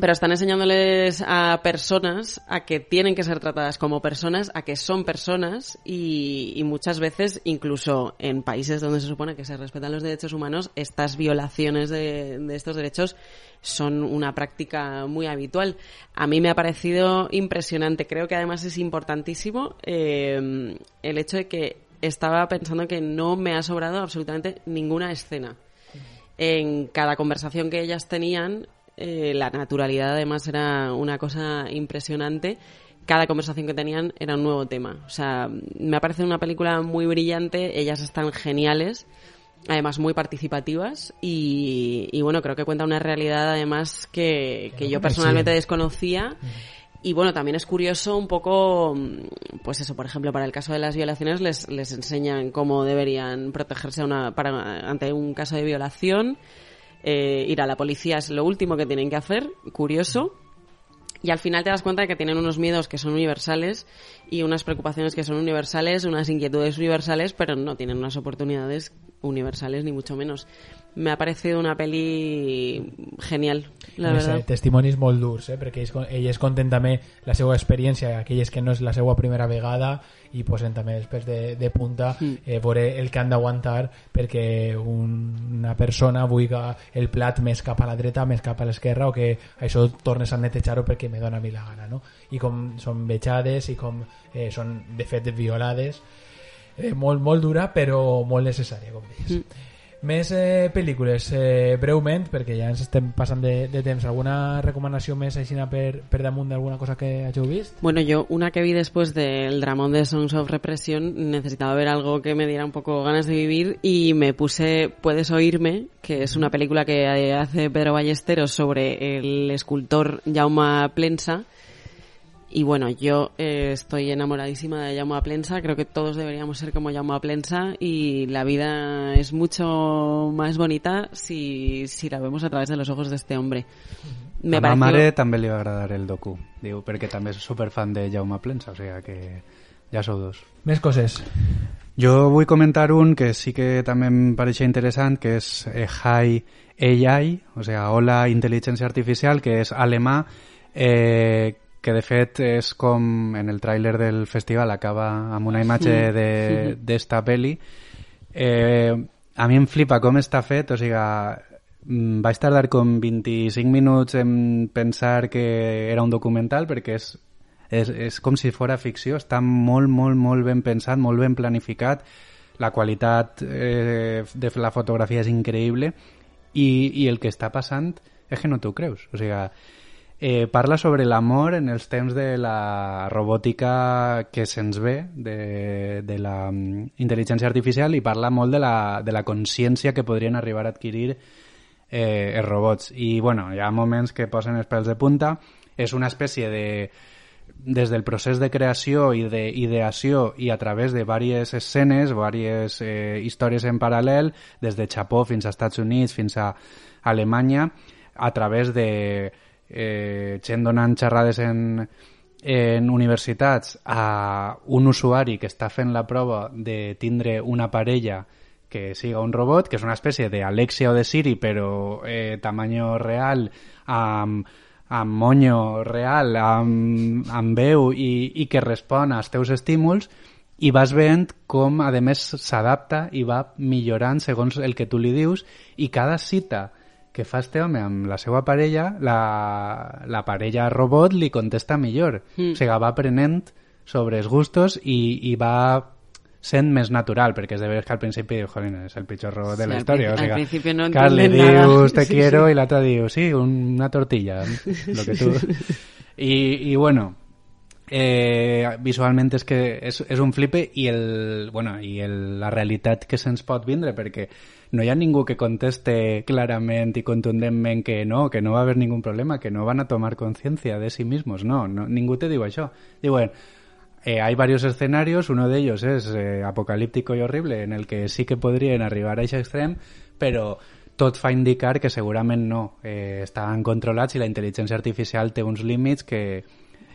pero están enseñándoles a personas a que tienen que ser tratadas como personas, a que son personas y, muchas veces, incluso en países donde se supone que se respetan los derechos humanos, estas violaciones de, estos derechos son una práctica muy habitual. A mí me ha parecido impresionante. Creo que además es importantísimo eh, el hecho de que estaba pensando que no me ha sobrado absolutamente ninguna escena. En cada conversación que ellas tenían, eh, la naturalidad además era una cosa impresionante. Cada conversación que tenían era un nuevo tema. O sea, me ha parecido una película muy brillante, ellas están geniales, además muy participativas y, bueno, creo que cuenta una realidad además que, yo personalmente desconocía. Y bueno, también es curioso un poco, pues eso, por ejemplo, para el caso de las violaciones les, les enseñan cómo deberían protegerse una, para, ante un caso de violación eh, ir a la policía es lo último que tienen que hacer, curioso. Y al final te das cuenta de que tienen unos miedos que son universales y unas preocupaciones que son universales, unas inquietudes universales, pero no tienen unas oportunidades universales ni mucho menos. Me ha parecido una peli genial, la verdad. Sé, testimonis molt durs, eh? perquè ells, ells conten també la seva experiència, aquelles que no és la seva primera vegada i posen també després de, de punta mm. eh, veure el que han d'aguantar perquè un, una persona vulgui el plat més cap a la dreta, més cap a l'esquerra o que això tornes a netejar-ho perquè me dona a mi la gana, no? I com són vejades i com eh, són de fet violades eh, molt, molt dura però molt necessària com deies mm. Més eh, pel·lícules, eh, breument, perquè ja ens estem passant de, de temps. Alguna recomanació més així per, per damunt d'alguna cosa que hàgiu vist? Bueno, yo una que vi después del dramón de Songs of Repression necesitaba ver algo que me diera un poco ganas de vivir y me puse Puedes oírme, que es una película que hace Pedro Ballesteros sobre el escultor Jaume Plensa y bueno, yo eh, estoy enamoradísima de Jaume Plensa, creo que todos deberíamos ser como Jaume Plensa y la vida es mucho más bonita si, si la vemos a través de los ojos de este hombre. Me a pareció... ma mare també li va agradar el docu, diu, perquè també és superfan de Jaume Plensa, o sigui que ja sou dos. Més coses. Jo vull comentar un que sí que també em pareixia interessant, que és eh, Hi AI, o sigui, Hola Intel·ligència Artificial, que és alemà, eh, que de fet és com en el tràiler del festival acaba amb una imatge d'esta de, pel·li. Eh, a mi em flipa com està fet o sigui, mm, vaig tardar com 25 minuts en pensar que era un documental perquè és, és, és com si fora ficció està molt, molt, molt ben pensat molt ben planificat la qualitat eh, de la fotografia és increïble i, i el que està passant és que no t'ho creus o sigui, eh, parla sobre l'amor en els temps de la robòtica que se'ns ve, de, de la um, intel·ligència artificial, i parla molt de la, de la consciència que podrien arribar a adquirir eh, els robots. I, bueno, hi ha moments que posen els pèls de punta. És una espècie de des del procés de creació i d'ideació i a través de diverses escenes, diverses eh, històries en paral·lel, des de Japó fins als Estats Units, fins a Alemanya, a través de eh, gent donant xerrades en, en universitats a un usuari que està fent la prova de tindre una parella que siga un robot, que és una espècie d'Alexia o de Siri, però eh, tamaño real, amb, amb monyo real, amb, amb veu i, i que respon als teus estímuls, i vas veient com, a més, s'adapta i va millorant segons el que tu li dius, i cada cita que fa home amb la seva parella, la, la parella robot li contesta millor. Mm. O sigui, va aprenent sobre els gustos i, i va sent més natural, perquè és de veres que al principi diu, jolín, és el pitjor robot sí, de la història. O sigui, al principi no li dius te sí, quiero sí. i l'altre diu, sí, una tortilla, lo que tu... I, i bueno, eh, visualment és que és, és un flipe i, el, bueno, i el, la realitat que se'ns pot vindre, perquè no hi ha ningú que conteste clarament i contundentment que no, que no va haver ningún problema, que no van a tomar conciencia de sí mismos. No, no ningú te diu això. Diuen, eh, hay varios escenarios, uno de ellos es eh, apocalíptico y horrible, en el que sí que podrien arribar a aquest extrem, però tot fa indicar que segurament no. Eh, estan controlats i la intel·ligència artificial té uns límits que,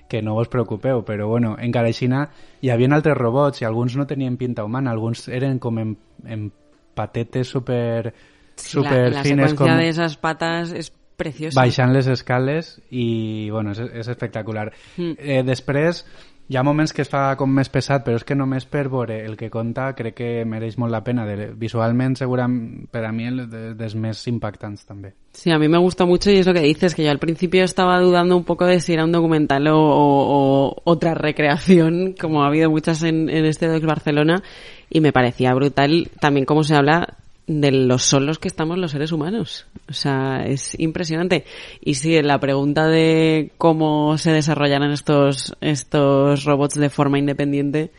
que no vos preocupeu, però bueno, encara així hi havia altres robots i alguns no tenien pinta humana, alguns eren com en, en patetes super, super la, la fines. La com... d'esas patas és preciosa. Baixant les escales i, bueno, és, és espectacular. Mm. Eh, després, hi ha moments que es fa com més pesat, però és que només per veure el que conta crec que mereix molt la pena. De, visualment, segurament, per a mi, el de, dels més impactants també. Sí, a mí me gusta mucho y es lo que dices, que yo al principio estaba dudando un poco de si era un documental o, otra recreación, como ha habido muchas en, en este Docs Barcelona, y me parecía brutal también cómo se habla de los solos que estamos los seres humanos. O sea, es impresionante. Y sí, la pregunta de cómo se desarrollarán estos, estos robots de forma independiente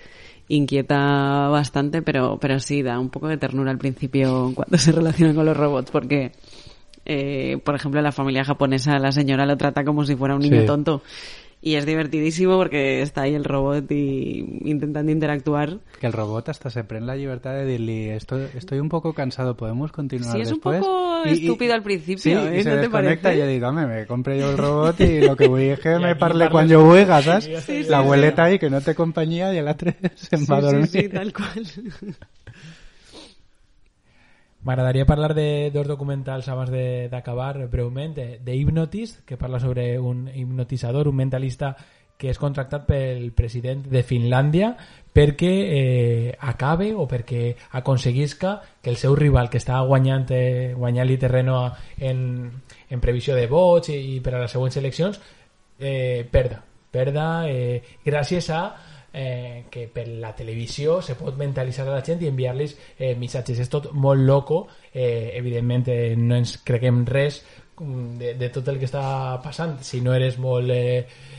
inquieta bastante, pero, pero sí, da un poco de ternura al principio cuando se relaciona con los robots, porque, eh, por ejemplo, la familia japonesa la señora lo trata como si fuera un niño Sí. tonto. Y es divertidísimo porque está ahí el robot y intentando interactuar. Que el robot hasta se prende la libertad de decirle estoy, estoy un poco cansado, ¿podemos continuar Sí, es un después? poco I- i- estúpido al principio, Sí, ¿eh? i se ¿No te desconecta parece? i jo dic, home, me compré jo el robot i lo que vull és que me parle tu. jo vulga, saps? Sí, sí, la sí. abueleta ahí que no té companyia i l'altre se'n va a dormir. Sí, sí, tal cual. M'agradaria parlar de dos documentals abans d'acabar breument, de, de Hypnotist, que parla sobre un hipnotitzador, un mentalista que és contractat pel president de Finlàndia perquè eh, acabe o perquè aconseguisca que el seu rival que està guanyant, eh, guanyant-li terreno en, en previsió de vots i, i per a les següents eleccions eh, perda. Perda eh, gràcies a eh, que per la televisió se pot mentalitzar a la gent i enviar-los eh, missatges. És tot molt loco, eh, evidentment eh, no ens creguem res mm, de, de tot el que està passant. Si no eres molt... Eh,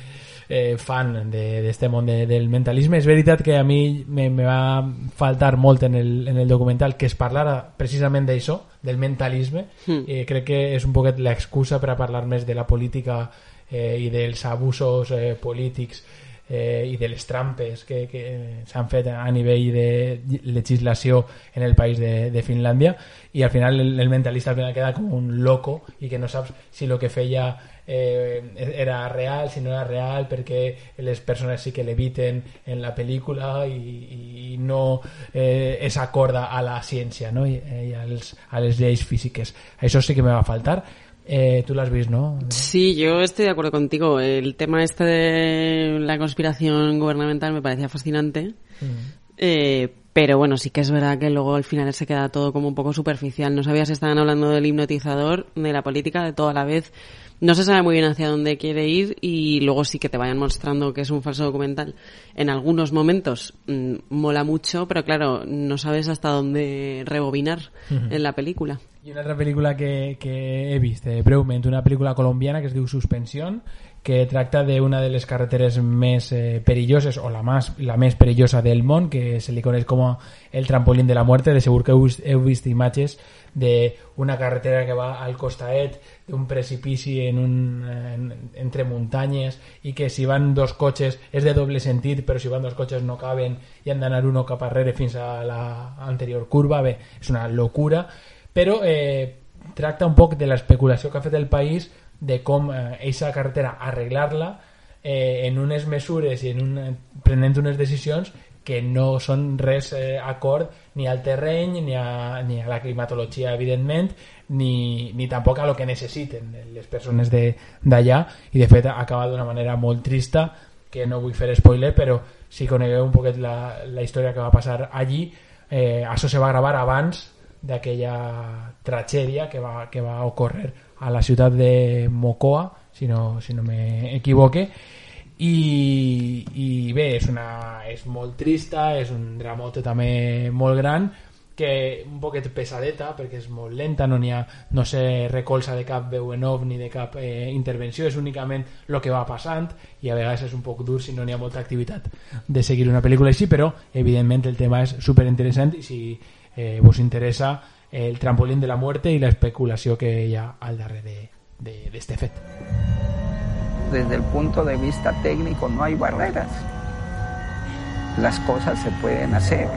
eh, fan d'aquest de, món de, del mentalisme. És veritat que a mi me, me va faltar molt en el, en el documental que es parlara precisament d'això, del mentalisme. Mm. Eh, crec que és un poquet l'excusa per a parlar més de la política eh, i dels abusos eh, polítics eh, i de les trampes que, que s'han fet a nivell de legislació en el país de, de Finlàndia i al final el, el mentalista al final queda com un loco i que no saps si el que feia eh, era real, si no era real, perquè les persones sí que l'eviten en la pel·lícula i, i no eh, és acorda a la ciència no? I, eh, i als, a les lleis físiques. Això sí que me va faltar. Eh, tú lo has visto, ¿no? Sí, yo estoy de acuerdo contigo. El tema este de la conspiración gubernamental me parecía fascinante. Mm. Eh, pero bueno, sí que es verdad que luego al final se queda todo como un poco superficial. No sabías si estaban hablando del hipnotizador, de la política, de toda la vez no se sabe muy bien hacia dónde quiere ir y luego sí que te vayan mostrando que es un falso documental. En algunos momentos mmm, mola mucho, pero claro, no sabes hasta dónde rebobinar uh -huh. en la película. I una altra pel·lícula que, que he vist eh, una pel·lícula colombiana que es diu Suspensión, que tracta d'una de les carreteres més eh, perilloses o la, más, la més perillosa del món, que se li coneix com el trampolín de la muerte. De segur que heu, heu vist imatges d'una carretera que va al costaet d'un precipici en un, en, entre muntanyes i que si van dos cotxes és de doble sentit però si van dos cotxes no caben i han d'anar uno cap fins a la curva bé, és una locura però eh, tracta un poc de l'especulació que ha fet el país de com aquesta eh, carretera arreglar-la eh, en unes mesures i en un, prenent unes decisions que no són res eh, acord ni al terreny, ni a, ni a la climatologia, evidentment, ni, ni tampoc a lo que necessiten les persones d'allà, i de fet acaba d'una manera molt trista, que no vull fer spoiler, però si conegueu un poquet la, la història que va passar allí, eh, això se va gravar abans d'aquella tragèdia que va, que va ocórrer a la ciutat de Mocoa, si no, si no m'equivoque, i, i bé, és, una, és molt trista, és un dramote també molt gran, que un poquet pesadeta perquè és molt lenta, no ha no se recolza de cap veu en ni de cap eh, intervenció, és únicament el que va passant i a vegades és un poc dur si no n'hi ha molta activitat de seguir una pel·lícula així, però evidentment el tema és super interessant i si eh, vos interessa el trampolín de la muerte i l'especulació que hi ha al darrere de, fet. Desde el punto de vista técnico no hay barreras. Las cosas se pueden hacer,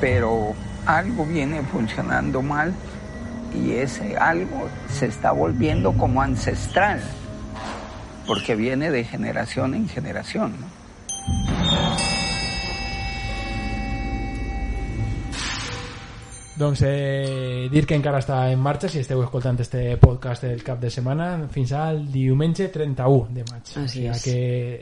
pero algo viene funcionando mal y ese algo se está volviendo como ancestral, porque viene de generación en generación. Doncs eh, dir que encara està en marxa si esteu escoltant este podcast del cap de setmana fins al diumenge 31 de maig. Així o sigui és. que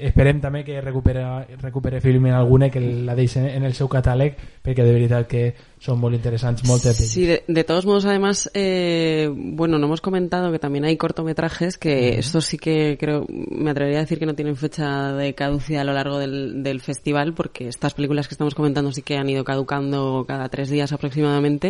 esperem també que recupera, recupere Filmin alguna que la deixen en el seu catàleg perquè de veritat que son muy interesantes, moltes. Sí, de, de, todos modos, además, eh, bueno, no hemos comentado que también hay cortometrajes que uh -huh. estos sí que creo, me atrevería a decir que no tienen fecha de caducidad a lo largo del, del festival, porque estas películas que estamos comentando sí que han ido caducando cada tres días aproximadamente,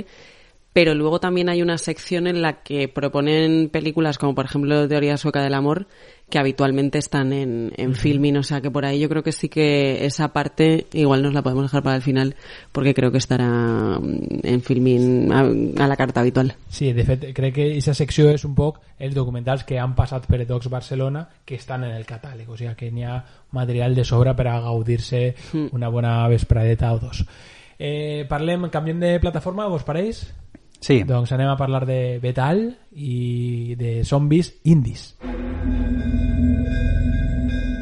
pero luego también hay una sección en la que proponen películas como por ejemplo Teoría sueca del amor que habitualmente están en, en uh -huh. filming, o sea que por ahí yo creo que sí que esa parte igual nos la podemos dejar para el final porque creo que estará en filming a, a la carta habitual. Sí, de fet, crec que aquesta secció és un poc els documentals que han passat per Docs Barcelona que estan en el catàleg, o sigui que n'hi ha material de sobra per a gaudir-se mm. una bona vespradeta o dos. Eh, parlem, canviem de plataforma, vos pareix? Sí. Doncs anem a parlar de Betal i de zombis indis.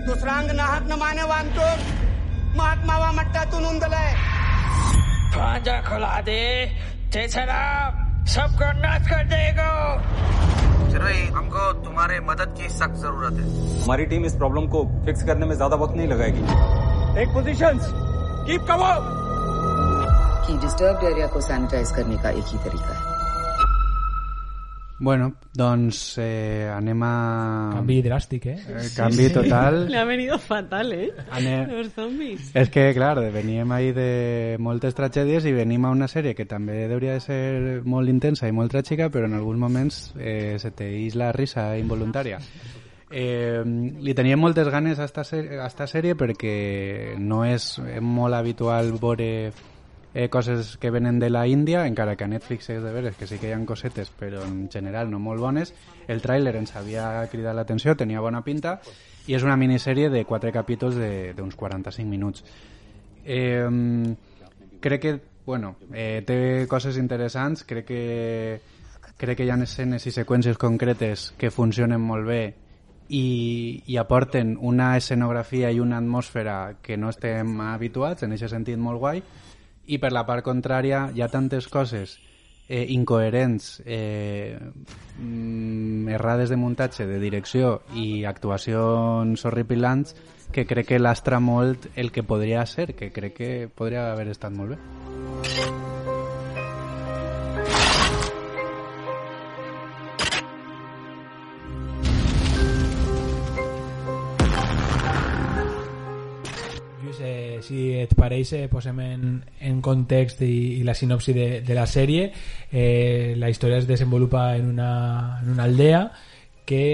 दुसरांग नाहक न माने वांतो महात्मावा मट्टा तू नोंदलाय खुला दे चेचरा सबको नाश कर देगा चिरई हमको तुम्हारे मदद की सख्त ज़रूरत है हमारी टीम इस प्रॉब्लम को फिक्स करने में ज़्यादा वक्त नहीं लगाएगी टेक पोजीशंस कीप कवर कि डिस्टर्ब्ड एरिया को सैनिटाइज करने का एक ही तरीका है Bueno, doncs eh, anem a... Canvi dràstic, eh? eh canvi total. Le ha venido fatal, eh? Ane- Los zombies. És que, clar, veníem ahí de moltes tragèdies i venim a una sèrie que també hauria de ser molt intensa i molt tràgica, però en alguns moments eh, se te ix la risa involuntària. Eh, li teníem moltes ganes a esta, sèrie, a esta sèrie perquè no és molt habitual veure eh, coses que venen de la Índia, encara que a Netflix és de veres que sí que hi ha cosetes, però en general no molt bones. El tràiler ens havia cridat l'atenció, tenia bona pinta, i és una minissèrie de quatre capítols d'uns 45 minuts. Eh, crec que, bueno, eh, té coses interessants, crec que crec que hi ha escenes i seqüències concretes que funcionen molt bé i, i aporten una escenografia i una atmosfera que no estem habituats, en aquest sentit molt guai, i per la part contrària hi ha tantes coses eh, incoherents, eh, mm, errades de muntatge, de direcció i actuacions horripilants que crec que lastra molt el que podria ser, que crec que podria haver estat molt bé. Lluís, eh, si et pareix, eh, posem en, en context i, i la sinopsi de, de la sèrie. Eh, la història es desenvolupa en una, en una aldea que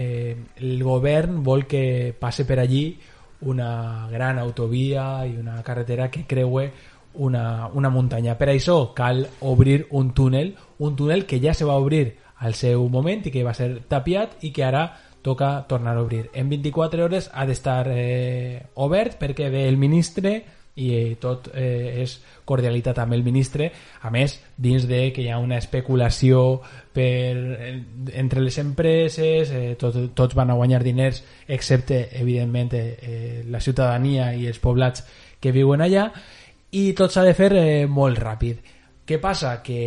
eh, el govern vol que passe per allí una gran autovia i una carretera que creue una, una muntanya. Per això cal obrir un túnel, un túnel que ja se va obrir al seu moment i que va ser tapiat i que ara toca tornar a obrir. En 24 hores ha d'estar eh, obert perquè ve el ministre i eh, tot eh, és cordialitat amb el ministre. A més, dins de que hi ha una especulació per, eh, entre les empreses, eh, tot, tots van a guanyar diners, excepte, evidentment, eh, la ciutadania i els poblats que viuen allà, i tot s'ha de fer eh, molt ràpid. Què passa? Que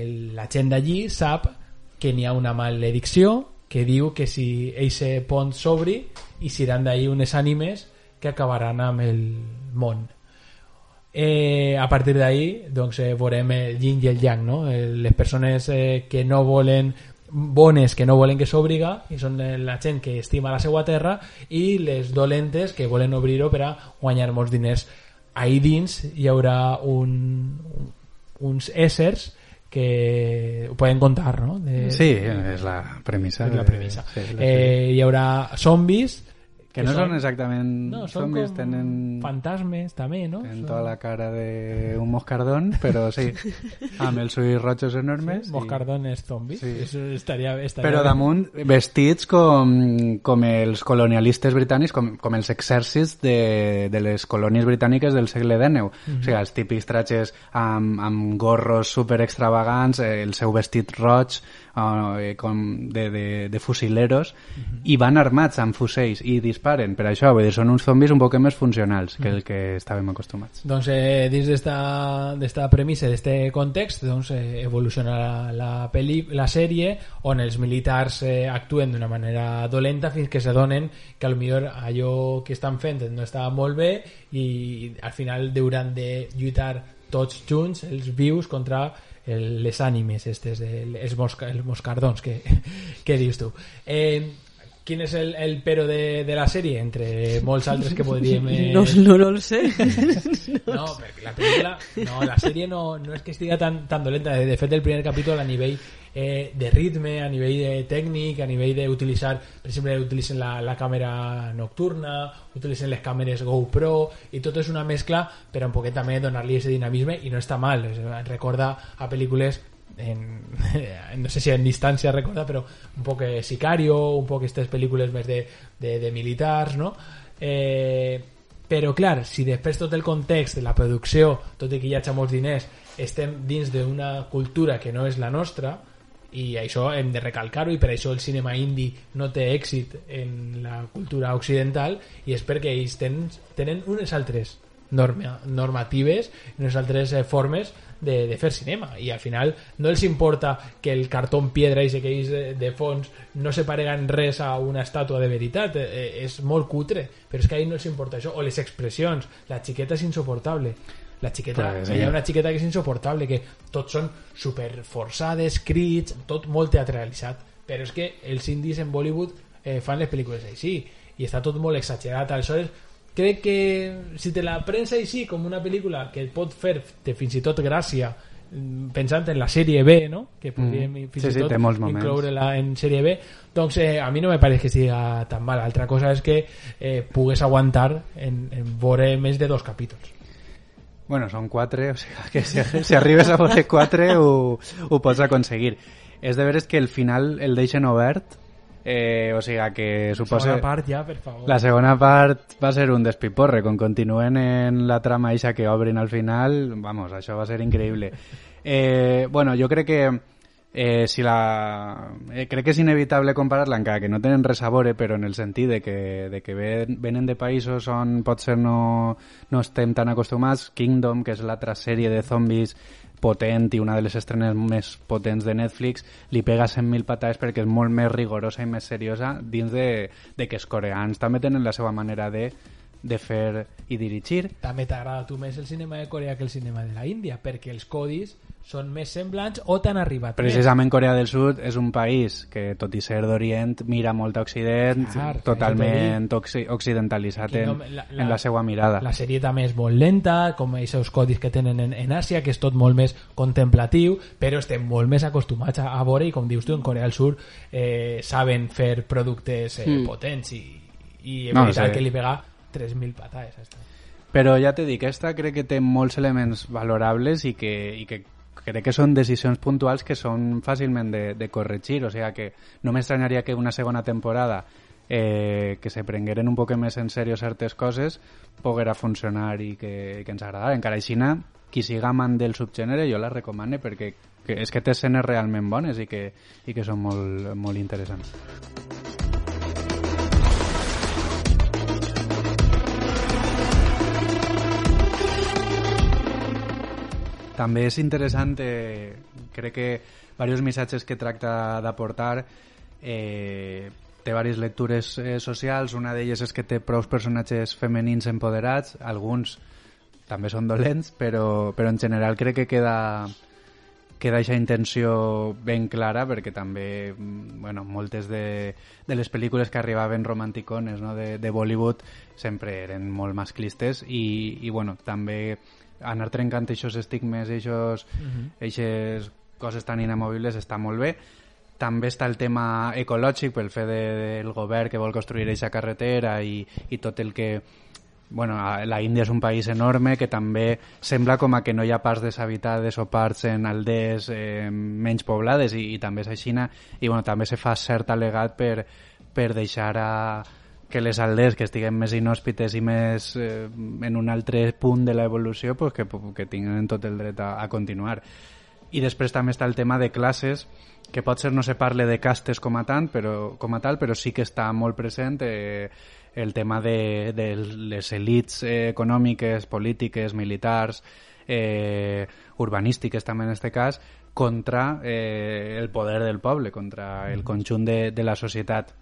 el, la gent d'allí sap que n'hi ha una maledicció que diu que si eixe pont s'obri i seran d'ahir unes ànimes que acabaran amb el món. Eh, a partir d'ahir doncs, eh, veurem el yin i el yang, no? Eh, les persones eh, que no volen bones que no volen que s'obriga i són eh, la gent que estima la seva terra i les dolentes que volen obrir-ho per a guanyar molts diners ahí dins hi haurà un, uns éssers que ho poden contar, no? De, Sí, és la premissa. És la de- premissa. sí, la eh, hi haurà zombis Que no són exactament no, són zombis, com tenen, fantasmes també, no? tenen Són- tota la cara d'un moscardón, però sí, amb els ulls rojos enormes. Sí, moscardones zombis. Sí. Eso estaria, estaria Però damunt vestits com, com els colonialistes britànics, com, com els exèrcits de, de les colònies britàniques del segle XIX. Mhm. O sigui, els típics tratges amb, amb gorros super extravagants, eh, el seu vestit roig, eh, com de, de, de fusileros, Mhm. i van armats amb fusells i disparen. Per això, vull dir, són uns zombis un poc més funcionals que el que estàvem acostumats. Doncs eh, dins d'esta premissa, d'este context, doncs eh, evoluciona la, peli, la sèrie on els militars eh, actuen d'una manera dolenta fins que s'adonen que millor allò que estan fent no està molt bé i al final hauran de lluitar tots junts, els vius, contra el, les ànimes estes, el, els, mosca, els moscardons que, que dius tu. Eh, quin és el, el pero de, de la sèrie entre molts altres que podríem... Eh... No, no, no el sé. No, perquè la pel·lícula... No, la sèrie no, no és que estigui tan, tan dolenta. De fet, el primer capítol a nivell eh, de ritme, a nivell de tècnic, a nivell d'utilitzar... Per exemple, utilitzen la, la càmera nocturna, utilitzen les càmeres GoPro, i tot és una mescla per un poquet també donar-li aquest dinamisme, i no està mal. Recorda a pel·lícules en, no sé si en distància recorda però un poc Sicario un poc aquestes pel·lícules més de, de, de no? eh, però clar, si després tot el context de la producció, tot i que hi hagi molts diners estem dins d'una cultura que no és la nostra i això hem de recalcar-ho i per això el cinema indi no té èxit en la cultura occidental i és perquè ells tenen, tenen unes altres norma, normatives unes altres eh, formes de, de fer cinema. I al final no els importa que el cartó piedra i que ells de, de fons no se pareguen res a una estàtua de veritat eh, eh, és molt cutre. Però és que a ells no els importa això o les expressions, la xiqueta és insoportable la xiqueta, Pues, hi ha sí. una xiqueta que és insoportable, que tots són super forçades, crits, tot molt teatralitzat, però és que els indis en Bollywood eh, fan les pel·lícules així, i està tot molt exagerat, aleshores crec que si te la prens així com una pel·lícula que et pot fer-te fins i tot gràcia mm, pensant en la sèrie B, no? que podríem Mm. fins Sí, i sí, tot molts moments. incloure-la en sèrie B doncs eh, a mi no me pareix que siga tan mal altra cosa és que eh, pugues aguantar en, en veure més de dos capítols Bueno, són quatre, o sigui que si, si arribes a veure quatre ho, ho pots aconseguir. És de veres que el final el deixen obert, eh, o sigui que suposa... segona part ja, per favor. La segona part va ser un despiporre, quan continuen en la trama eixa que obrin al final, vamos, això va ser increïble. Eh, bueno, jo crec que eh, si la... Eh, crec que és inevitable comparar-la encara que no tenen res a veure, però en el sentit de que, de que ven, venen de països on potser no, no estem tan acostumats. Kingdom, que és l'altra sèrie de zombis potent i una de les estrenes més potents de Netflix, li pega 100.000 patades perquè és molt més rigorosa i més seriosa dins de, de que els coreans també tenen la seva manera de, de fer i dirigir. també t'agrada tu més el cinema de Corea que el cinema de la Índia perquè els codis són més semblants o t'han arribat Precisament Corea del Sud és un país que, tot i ser d'Orient, mira molt a Occident, Clar, totalment occi occidentalitzat en, la- la- en la seva mirada. La sèrie també és molt lenta, com aquests codis que tenen en, en Àsia, que és tot molt més contemplatiu, però estem molt més acostumats a, a veure, i com dius tu, en Corea del Sur eh, saben fer productes eh, Mm. potents i, i és No, veritat sí. que li pega 3.000 patades. Però ja t'he dit, aquesta crec que té molts elements valorables i que, i que crec que són decisions puntuals que són fàcilment de, de corregir, o sigui que no m'estranyaria que una segona temporada eh, que se prengueren un poc més en sèrio certes coses poguera funcionar i que, que ens agradara. Encara així, qui siga amant del subgènere jo la recomane perquè que és que té escenes realment bones i que, i que són molt, molt interessants. També és interessant, eh, crec que diversos missatges que tracta d'aportar eh, té diverses lectures eh, socials, una d'elles és que té prou personatges femenins empoderats, alguns també són dolents, però, però en general crec que queda queda aquesta intenció ben clara perquè també mm, bueno, moltes de, de les pel·lícules que arribaven romanticones no, de, de Bollywood sempre eren molt masclistes i, i bueno, també anar trencant aquests estigmes, aquestes Mhm. eixes coses tan inamovibles està molt bé. També està el tema ecològic pel fet de, del govern que vol construir aquesta carretera i, i tot el que bueno, a- la Índia és un país enorme que també sembla com a que no hi ha parts deshabitades o parts en aldees eh, menys poblades i, i també és així i bueno, també se fa cert alegat per, per deixar a, que les aldees que estiguen més inhòspites i més eh, en un altre punt de l'evolució pues que, que tinguen tot el dret a, a continuar. I després també està el tema de classes, que potser no se parle de castes com a, tant, però, com a tal, però sí que està molt present eh, el tema de, de les elites eh, econòmiques, polítiques, militars, eh, urbanístiques també en aquest cas, contra eh, el poder del poble, contra el conjunt de, de la societat.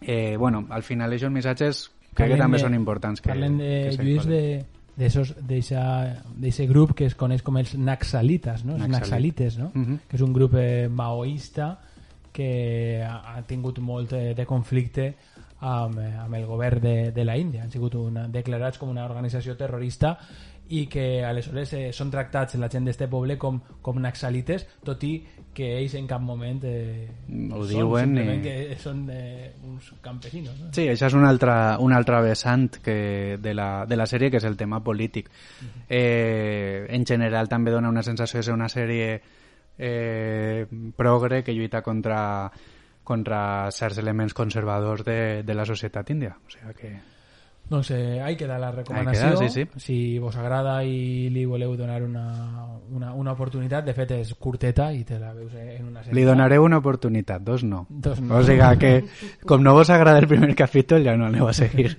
Eh, bueno, al final aquests missatges crec que també de- són importants. Que, Parlen de, que Lluís, de d'aquest grup que es coneix com els naxalites, no? Els Naxalit. naxalites, no? Mhm. que és un grup eh, maoista que ha, ha tingut molt eh, de conflicte amb, eh, amb el govern de, de la Índia. Han sigut una, declarats com una organització terrorista i que aleshores eh, són tractats la gent d'este poble com, com naxalites, tot i que ells en cap moment eh, Ho són diuen simplement i- que són eh, uns campesinos. No? Sí, això és un altre, un altre vessant que de, la, de la sèrie, que és el tema polític. eh, en general també dona una sensació de ser una sèrie eh, progre que lluita contra, contra certs elements conservadors de, de la societat índia. O sigui que... Doncs eh, ahí queda la recomanació. Ahí queda, sí, sí. Si vos agrada i li voleu donar una, una, una oportunitat, de fet és curteta i te la veus en una sèrie. Li donaré una oportunitat, dos no. Dos no. O sigui que, com no vos agrada el primer capítol, ja no aneu a seguir.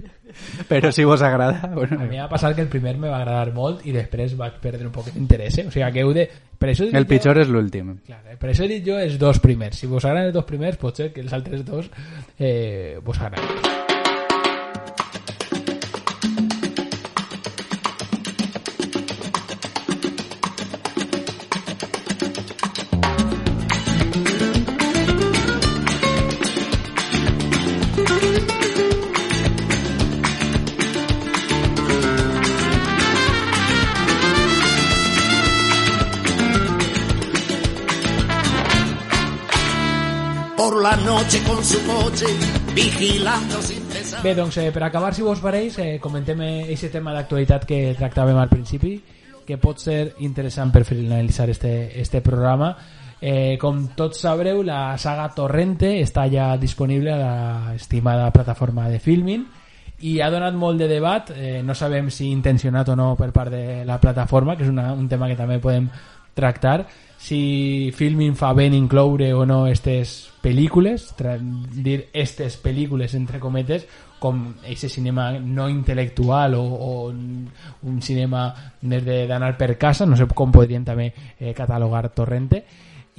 Però si vos agrada... Bueno, A mi m'ha passat que el primer me va agradar molt i després vaig perdre un poc d'interès. Eh? O sigui que heu de... Per això el jo- pitjor és l'últim. Clar, eh? per això he dit jo els dos primers. Si vos agraden els dos primers, pot ser que els altres dos eh, vos agradin. La noche con su coche, vigilando sin cesar. Bé, doncs, eh, per acabar, si vos pareix, eh, comentem aquest tema d'actualitat que tractàvem al principi, que pot ser interessant per finalitzar este, este programa. Eh, com tots sabreu, la saga Torrente està ja disponible a la estimada plataforma de Filmin i ha donat molt de debat, eh, no sabem si intencionat o no per part de la plataforma, que és una, un tema que també podem tractar, si Filmin fa ben incloure o no aquestes pel·lícules, dir aquestes pel·lícules entre cometes, com aquest cinema no intel·lectual o, o un cinema més d'anar per casa, no sé com podrien també eh, catalogar Torrente,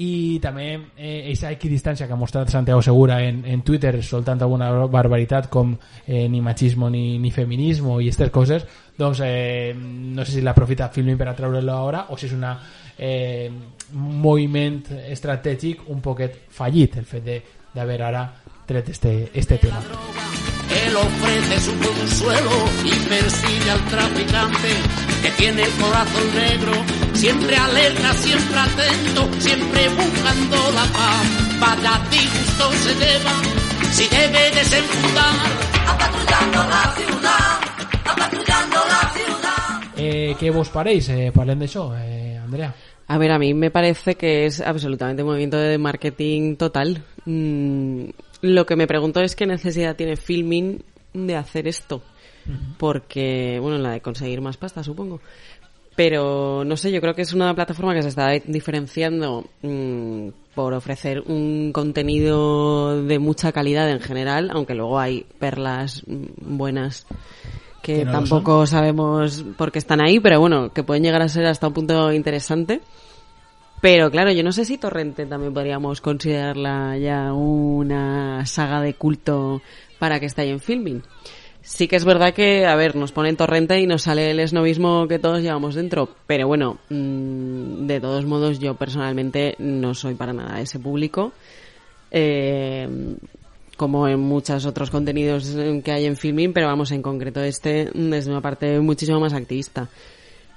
i també eh, aquesta equidistància que ha mostrat Santiago Segura en, en Twitter soltant alguna barbaritat com eh, ni machismo ni, ni feminismo i aquestes coses. Doncs eh, no sé si l'aprofita Filmin per atreure-lo ara o si és una eh, moviment estratègic un poquet fallit el fet d'haver ara tret este, este tema. Él ofrece su consuelo y persigue al traficante que tiene el corazón negro, siempre alerta, siempre atento, siempre buscando la paz. Vaya disgusto se lleva, si debe desenfundar, apatrullando la ciudad, apatrullando la ciudad. Eh, ¿Qué vos paréis? Eh, parlen d'això, eh, Andrea. A ver, a mí me parece que es absolutamente un movimiento de marketing total. Mm, lo que me pregunto es qué necesidad tiene Filming de hacer esto. Porque, bueno, la de conseguir más pasta, supongo. Pero, no sé, yo creo que es una plataforma que se está diferenciando mm, por ofrecer un contenido de mucha calidad en general, aunque luego hay perlas mm, buenas que, Que no lo tampoco sabemos por qué están ahí, pero bueno, que pueden llegar a ser hasta un punto interesante. Pero claro, yo no sé si Torrente también podríamos considerarla ya una saga de culto para que esté ahí en filming. Sí que es verdad que, a ver, nos ponen Torrente y nos sale el esnovismo que todos llevamos dentro. Pero bueno, mm, de todos modos, yo personalmente no soy para nada ese público. Eh, como en muchos otros contenidos que hay en filming, pero vamos, en concreto este desde una parte muchísimo más activista.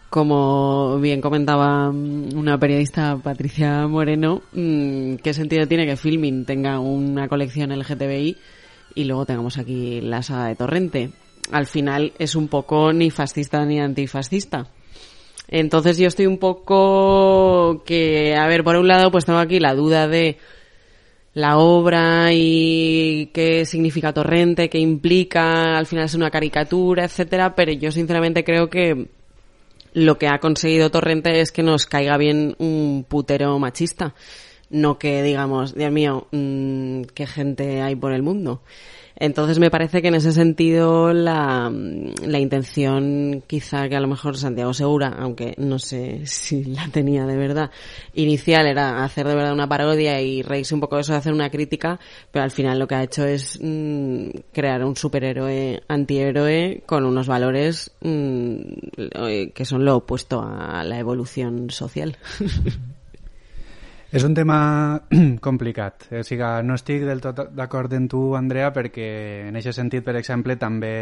Como bien comentaba mm, una periodista, Patricia Moreno, mm, ¿qué sentido tiene que Filmin tenga una colección LGTBI y luego tengamos aquí la saga de Torrente? Al final es un poco ni fascista ni antifascista. Entonces yo estoy un poco que, a ver, por un lado pues tengo aquí la duda de la obra y qué significa Torrente, qué implica, al final es una caricatura, etcétera, pero yo sinceramente creo que lo que ha conseguido Torrente es que nos caiga bien un putero machista, no que digamos, Dios mío, mmm, qué gente hay por el mundo. Entonces me parece que en ese sentido la, la intención quizá que a lo mejor Santiago Segura, aunque no sé si la tenía de verdad, inicial era hacer de verdad una parodia y reírse un poco de eso, de hacer una crítica, pero al final lo que ha hecho es mmm, crear un superhéroe antihéroe con unos valores mmm, que son lo opuesto a la evolución social. És un tema complicat. O sigui, no estic del tot d'acord amb tu, Andrea, perquè en aquest sentit, per exemple, també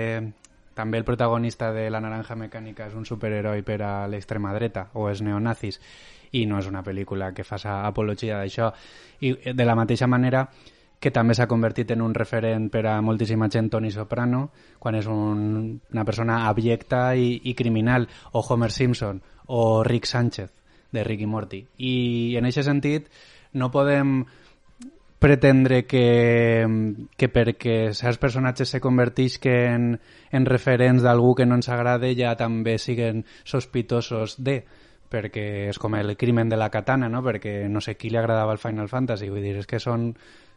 també el protagonista de La naranja mecànica és un superheroi per a l'extrema dreta o és neonazis i no és una pel·lícula que faça apologia d'això i de la mateixa manera que també s'ha convertit en un referent per a moltíssima gent Tony Soprano quan és un, una persona abyecta i, i criminal o Homer Simpson o Rick Sánchez de Rick i Morty. I en aquest sentit no podem pretendre que, que perquè certs personatges se convertisquen en referents d'algú que no ens agrada ja també siguen sospitosos de perquè és com el crimen de la katana, no? perquè no sé qui li agradava el Final Fantasy, vull dir, és que són,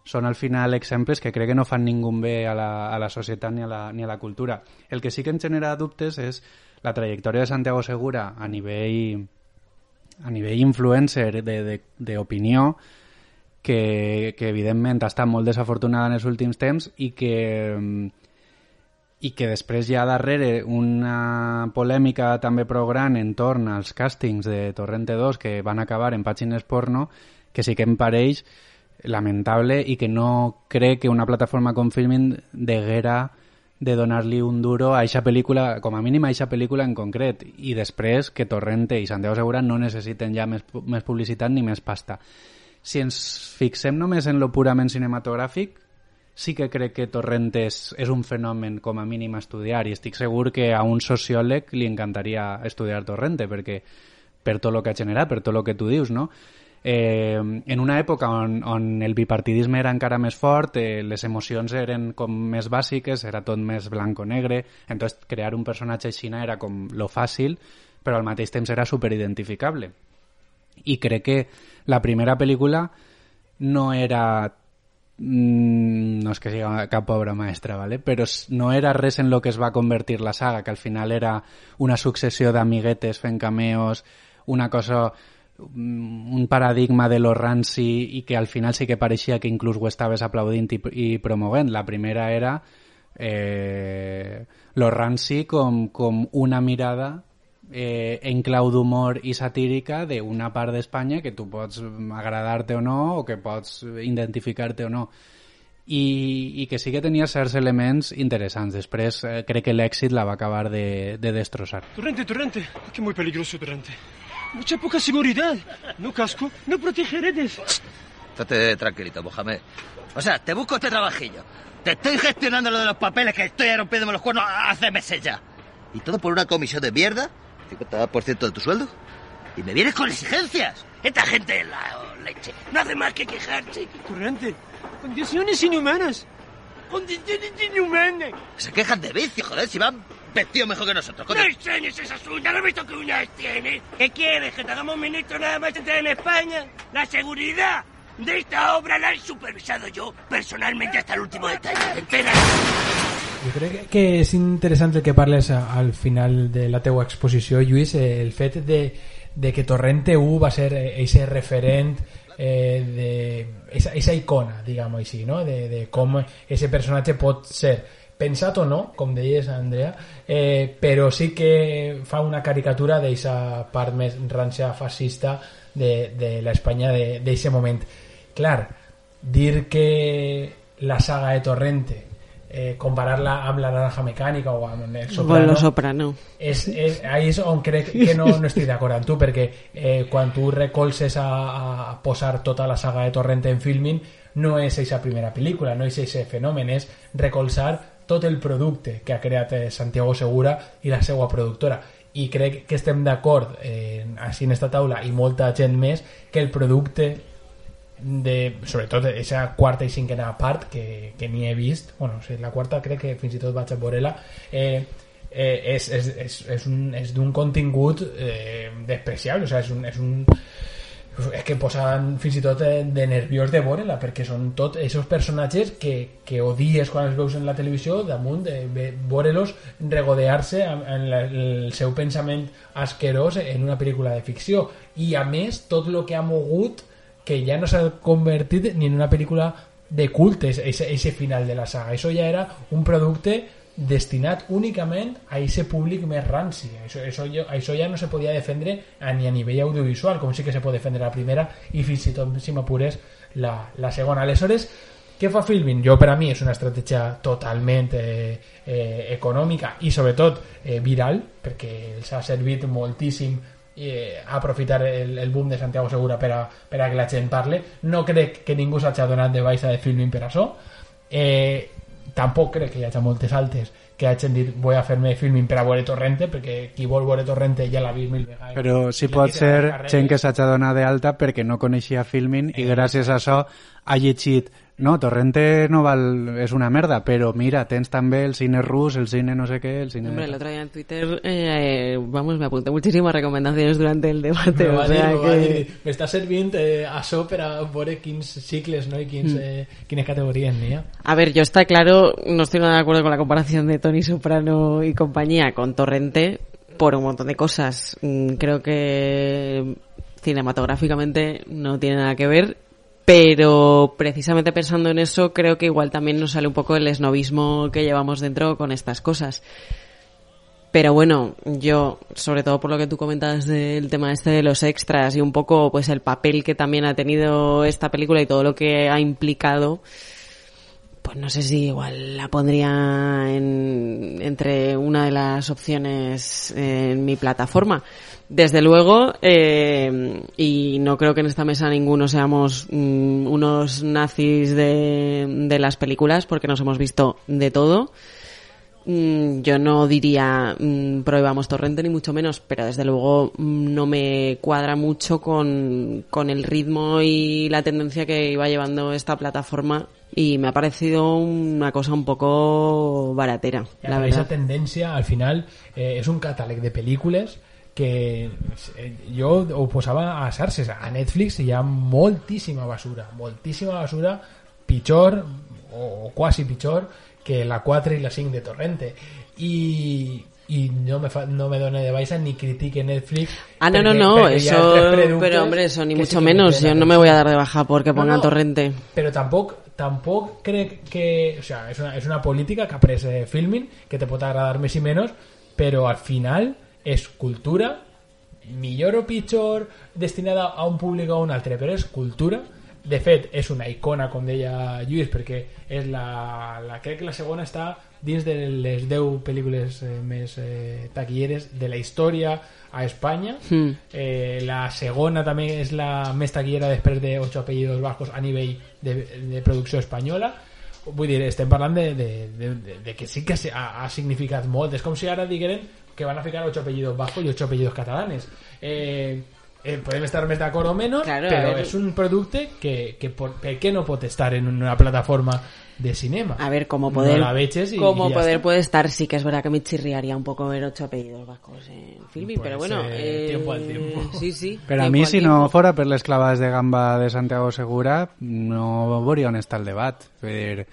són al final exemples que crec que no fan ningú bé a la, a la societat ni a la, ni a la cultura. El que sí que ens genera dubtes és la trajectòria de Santiago Segura a nivell a nivell influencer d'opinió que, que evidentment ha estat molt desafortunada en els últims temps i que i que després hi ha darrere una polèmica també prou gran entorn als càstings de Torrente 2 que van acabar en pàgines porno que sí que em pareix lamentable i que no crec que una plataforma com Filmin deguera de donar-li un duro a aquesta pel·lícula, com a mínim a aquesta pel·lícula en concret, i després que Torrente i Santiago Segura no necessiten ja més, més publicitat ni més pasta. si ens fixem només en lo purament cinematogràfic, sí que crec que Torrent és, és un fenomen com a mínim a estudiar i estic segur que a un sociòleg li encantaria estudiar Torrente perquè per tot el que ha generat, per tot el que tu dius, no? Eh, en una època on, on el bipartidisme era encara més fort, eh, les emocions eren com més bàsiques, era tot més blanco-negre, entonces crear un personatge així era com lo fàcil, però al mateix temps era superidentificable. I crec que la primera pel·lícula no era mm, no és que sigui cap obra maestra, ¿vale? però no era res en lo que es va convertir la saga, que al final era una successió d'amiguetes fent cameos, una cosa un paradigma de lo ranci i que al final sí que pareixia que inclús ho estaves aplaudint i, i promovent. La primera era eh, lo ranci com, com una mirada eh, en clau d'humor i satírica d'una part d'Espanya que tu pots agradar-te o no o que pots identificar-te o no i, i que sí que tenia certs elements interessants. Després eh, crec que l'èxit la va acabar de, de destrossar. Torrente, Torrente, que muy peligroso Torrente. Mucha poca seguridad. No casco, no protege redes. Estate tranquilito, Mohamed. O sea, te busco este trabajillo. Te estoy gestionando lo de los papeles que estoy rompiéndome los cuernos hace meses ya. Y todo por una comisión de mierda 50% de tu sueldo. Y me vienes con exigencias. Esta gente es la leche. No hace más que quejarse. Corriente. Condiciones inhumanas. Condiciones inhumanas. Se quejan de vicio, joder, si van vestidos mejor que nosotros. No enseñes esas uñas, ¿no has visto qué uñas tiene? ¿Qué quieres? ¿Que te hagamos ministro nada más entrar en España? La seguridad de esta obra la he supervisado yo personalmente hasta el último detalle. Entera. Jo crec que és interessant el que parles al final de la teua exposició, Lluís, eh, el fet de, de que Torrente 1 va ser ese referent eh, de esa, esa icona, diguem-ho així, no? de, de com ese personatge pot ser pensat o no, com deies Andrea, eh, però sí que fa una caricatura d'aquesta part més rancia fascista de, de l'Espanya d'aquest moment. Clar, dir que la saga de Torrente eh, comparar-la amb la naranja mecànica o amb el soprano, soprano. és, és, ahí és on crec que no, no estic d'acord amb tu perquè eh, quan tu recolzes a, a posar tota la saga de Torrente en filming no és aquesta primera pel·lícula no és aquest fenomen, és recolzar tot el producte que ha creat eh, Santiago Segura i la seva productora. I crec que estem d'acord eh, així en esta taula i molta gent més que el producte de, sobretot aquesta quarta i cinquena part que, que ni he vist. Bueno, o sigui, la quarta crec que fins i tot vaig a veure-la. Eh, eh, és, és, és, és, un, és d'un contingut eh, despreciable. O sigui, és un, és un és que posen fins i tot de, de nerviós de veure-la perquè són tots aquests personatges que, que odies quan els veus en la televisió damunt de veure-los regodear-se en, en el seu pensament asquerós en una pel·lícula de ficció i a més tot el que ha mogut que ja no s'ha convertit ni en una pel·lícula de culte ese final de la saga. Això ja era un producte destinat únicament a aquest públic més ranci. Això, això, això ja no se podia defendre ni a nivell audiovisual, com sí que se pot defendre la primera i fins i tot, si m'apures, la, la segona. Aleshores, què fa Filmin? Jo, per a mi, és una estratègia totalment eh, eh, econòmica i, sobretot, eh, viral, perquè els ha servit moltíssim eh, aprofitar el, el boom de Santiago Segura per a, per a que la gent parle no crec que ningú s'hagi donat de baixa de filming per això eh, tampoc crec que hi hagi moltes altes que hagin dit vull a fer-me filming per a veure Torrente perquè qui vol veure Torrente ja l'ha vist mil vegades. Però sí pot ser gent que s'hagi donat d'alta perquè no coneixia filming i gràcies a això ha llegit no, Torrente no val, es una merda, pero mira, tens també el cine rus, el cine no sé qué, el cine... Hombre, el otro día en Twitter, eh, vamos, me apunté muchísimas recomendaciones durante el debate. Me o sea dir, que... dir, m'està servint eh, això per a veure quins cicles no? i quins, Mm. eh, quines categories n'hi ha. A ver, yo está claro, no estoy nada de acuerdo con la comparación de Tony Soprano y compañía con Torrente por un montón de cosas. Mm, Creo que cinematográficamente no tiene nada que ver, pero precisamente pensando en eso, creo que igual también nos sale un poco el esnovismo que llevamos dentro con estas cosas. Pero bueno, yo, sobre todo por lo que tú comentas del tema este de los extras y un poco pues el papel que también ha tenido esta película y todo lo que ha implicado, pues no sé si igual la pondría en, entre una de las opciones en mi plataforma. Desde luego, eh, y no creo que en esta mesa ninguno seamos mm, unos nazis de, de las películas, porque nos hemos visto de todo. Mm, yo no diría mm, prohibamos torrente ni mucho menos, pero desde luego mm, no me cuadra mucho con, con el ritmo y la tendencia que iba llevando esta plataforma y me ha parecido una cosa un poco baratera, la verdad. tendència, al final, eh, és un catàleg de pel·lícules que eh, jo ho posava a xarxes. A Netflix hi ha moltíssima basura, moltíssima basura, pitjor o, o quasi pitjor que la 4 i la 5 de Torrente. I, i no me, fa, no me dona de baixa ni critique Netflix Ah, no, no, no, eso, pero hombre, eso ni mucho sí menos. Yo no me voy a dar de baja porque No, pongan no. torrente. Però tampoc, tampoc crec que... O sea, és una, és una política que ha pres eh, Filmin, que te pot agradar més i menys, però al final és cultura, millor o pitjor, destinada a un públic o a un altre, però és cultura. De fet, és una icona, com deia Lluís, perquè és la, la, crec que la segona està dins de les 10 pel·lícules eh, més eh, taquilleres de la història a Espanya. Hmm. Eh, la segona també és la més taquillera després de Ocho apellidos vascos a nivell de, de producció espanyola. Vull dir, estem parlant de, de, de, de, de que sí que ha, ha significat molt. És com si ara digueren que van a ficar ocho apellidos vascos y ocho apellidos catalanes. Eh, eh, podem estar més d'acord o menys, Claro, a però ver. és un producte que, que por, què no pot estar en una plataforma de cinema? A ver, como poder, No la veches y, como y poder está. puede estar, sí que es verdad que me chirriaría un poco ver ocho apellidos vascos en filming, pero bueno, eh, eh, tiempo al tiempo. sí, sí. Pero a mí, si tiempo. no fuera per les clavades de gamba de Santiago Segura, no veuria on està el debat. Vull dir,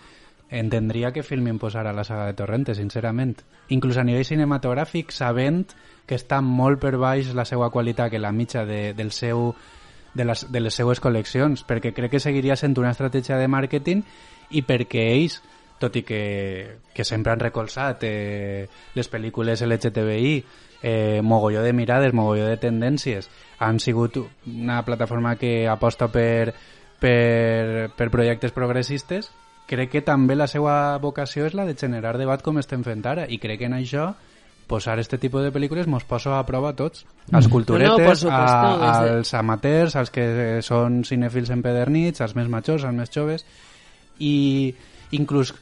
entendria que Filmin posara la saga de Torrente, sincerament. Inclús a nivell cinematogràfic, sabent que està molt per baix la seva qualitat que la mitja de, del seu, de, les, de les seues col·leccions, perquè crec que seguiria sent una estratègia de màrqueting i perquè ells, tot i que, que sempre han recolzat eh, les pel·lícules LGTBI, eh, mogolló de mirades, mogolló de tendències, han sigut una plataforma que aposta per, per, per projectes progressistes, crec que també la seva vocació és la de generar debat com estem fent ara, i crec que en això posar este tipus de pel·lícules mos poso a prova a tots, als No, culturetes, no, supuesto, a, als amateurs, als que són cinèfils empedernits, als més majors, als més joves, i inclús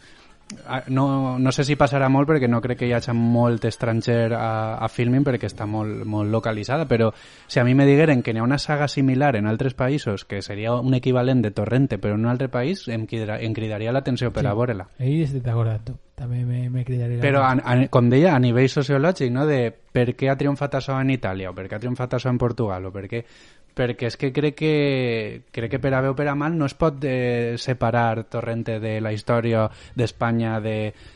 no, no sé si passarà molt perquè no crec que hi hagi molt estranger a, a Filmin perquè està molt, molt localitzada, però si a mi me digueren que n'hi ha una saga similar en altres països que seria un equivalent de Torrente però en un altre país em, crida, em cridaria l'atenció per Sí. a veure-la. Ahí estic d'acord amb tu. També me, me cridaria. la Però, a, a, com deia, a nivell sociològic, no? de per què ha triomfat això en Itàlia, o per què ha triomfat això en Portugal, o per què... Perquè és que crec que, crec que per a bé o per a mal no es pot eh, separar Torrente de la història d'Espanya de,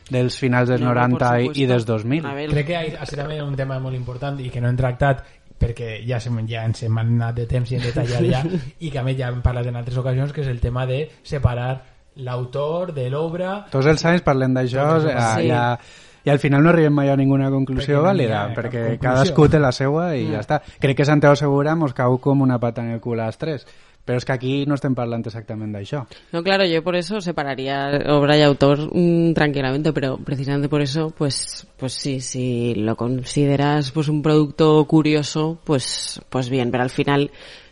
dels finals dels No, por 90 i, i dels 2000. Crec que ha ser també un tema molt important i que no hem tractat perquè ja, se, ja ens hem anat de temps i en detallar ja i que a més ja hem parlat en altres ocasions que és el tema de separar l'autor de l'obra Tots els anys parlem d'això eh, anys. ja, i al final no arribem mai a ninguna conclusió Perquè no vàlida, cap perquè conclusió. cadascú té la seua i Mm. ja està. Crec que Santiago Segura mos cau com una pata en el cul a les tres, però és que aquí no estem parlant exactament d'això. No, claro, yo por eso separaría obra y autor mm, tranquilamente, pero precisamente por eso, pues, pues sí, si lo consideras pues un producto curioso, pues, pues bien, pero al final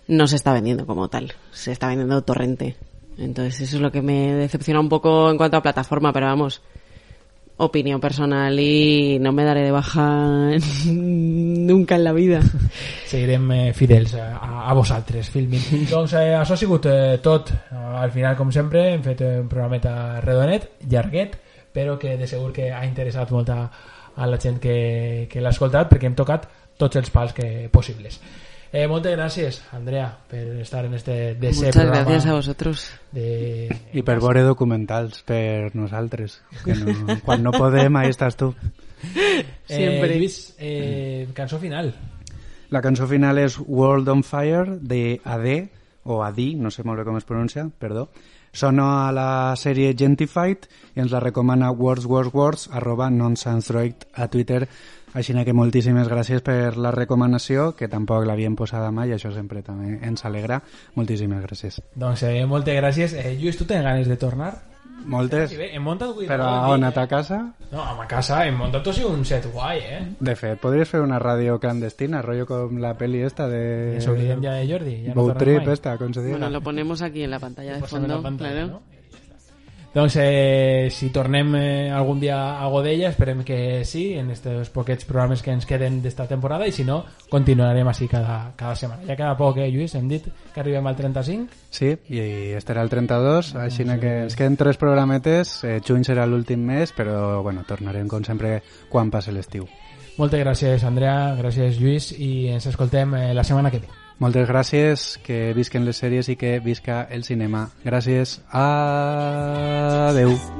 no se está vendiendo como tal, se está vendiendo torrente. Entonces eso es lo que me decepciona un poco en cuanto a plataforma, pero vamos, opinión personal y no me daré de baja nunca en la vida. seguirem eh, fidels a, a vosaltres, Filmin. doncs eh, això ha sigut eh, tot. Al final, com sempre, hem fet un programeta redonet, llarguet, però que de segur que ha interessat molt a, a la gent que, que l'ha escoltat, perquè hem tocat tots els pals que possibles. Eh, moltes gràcies, Andrea, per estar en este DC Muchas programa. gracias a vosotros. De... I per veure documentals per nosaltres. Que no, quan no podem, ahí estàs tu. Eh, Lluís, eh, cançó final. La cançó final és World on Fire, de AD, o ADI, no sé molt bé com es pronuncia, perdó. Sona a la sèrie Gentified i ens la recomana words, words, words, arroba nonsensdroid a Twitter. Així que moltíssimes gràcies per la recomanació, que tampoc l'havíem posada mai, això sempre també ens alegra. Moltíssimes gràcies. Doncs eh, moltes gràcies. Eh, Lluís, tu tens ganes de tornar? Moltes. Sí, bé, hem muntat avui... Però molt a bé, on a ta casa? No, a casa hem muntat tot un set guai, eh? De fet, podries fer una ràdio clandestina, rollo com la peli esta de... Ens oblidem ja de Jordi, ja no Boat Trip mai. esta, com se diga. Bueno, lo ponemos aquí en la pantalla de fondo, la pantalla, claro. no? Doncs eh, si tornem eh, algun dia a Godella, esperem que sí, en estos poquets programes que ens queden d'esta temporada, i si no, continuarem així cada, cada setmana. Ja queda poc, eh, Lluís? Hem dit que arribem al 35? Sí, i este era el 32, així que ens queden tres programetes, eh, juny serà l'últim mes, però bueno, tornarem com sempre quan passi l'estiu. Moltes gràcies, Andrea, gràcies, Lluís, i ens escoltem eh, la setmana que ve. Moltes gràcies, que visquen les sèries i que visca el cinema. Gràcies, adeu.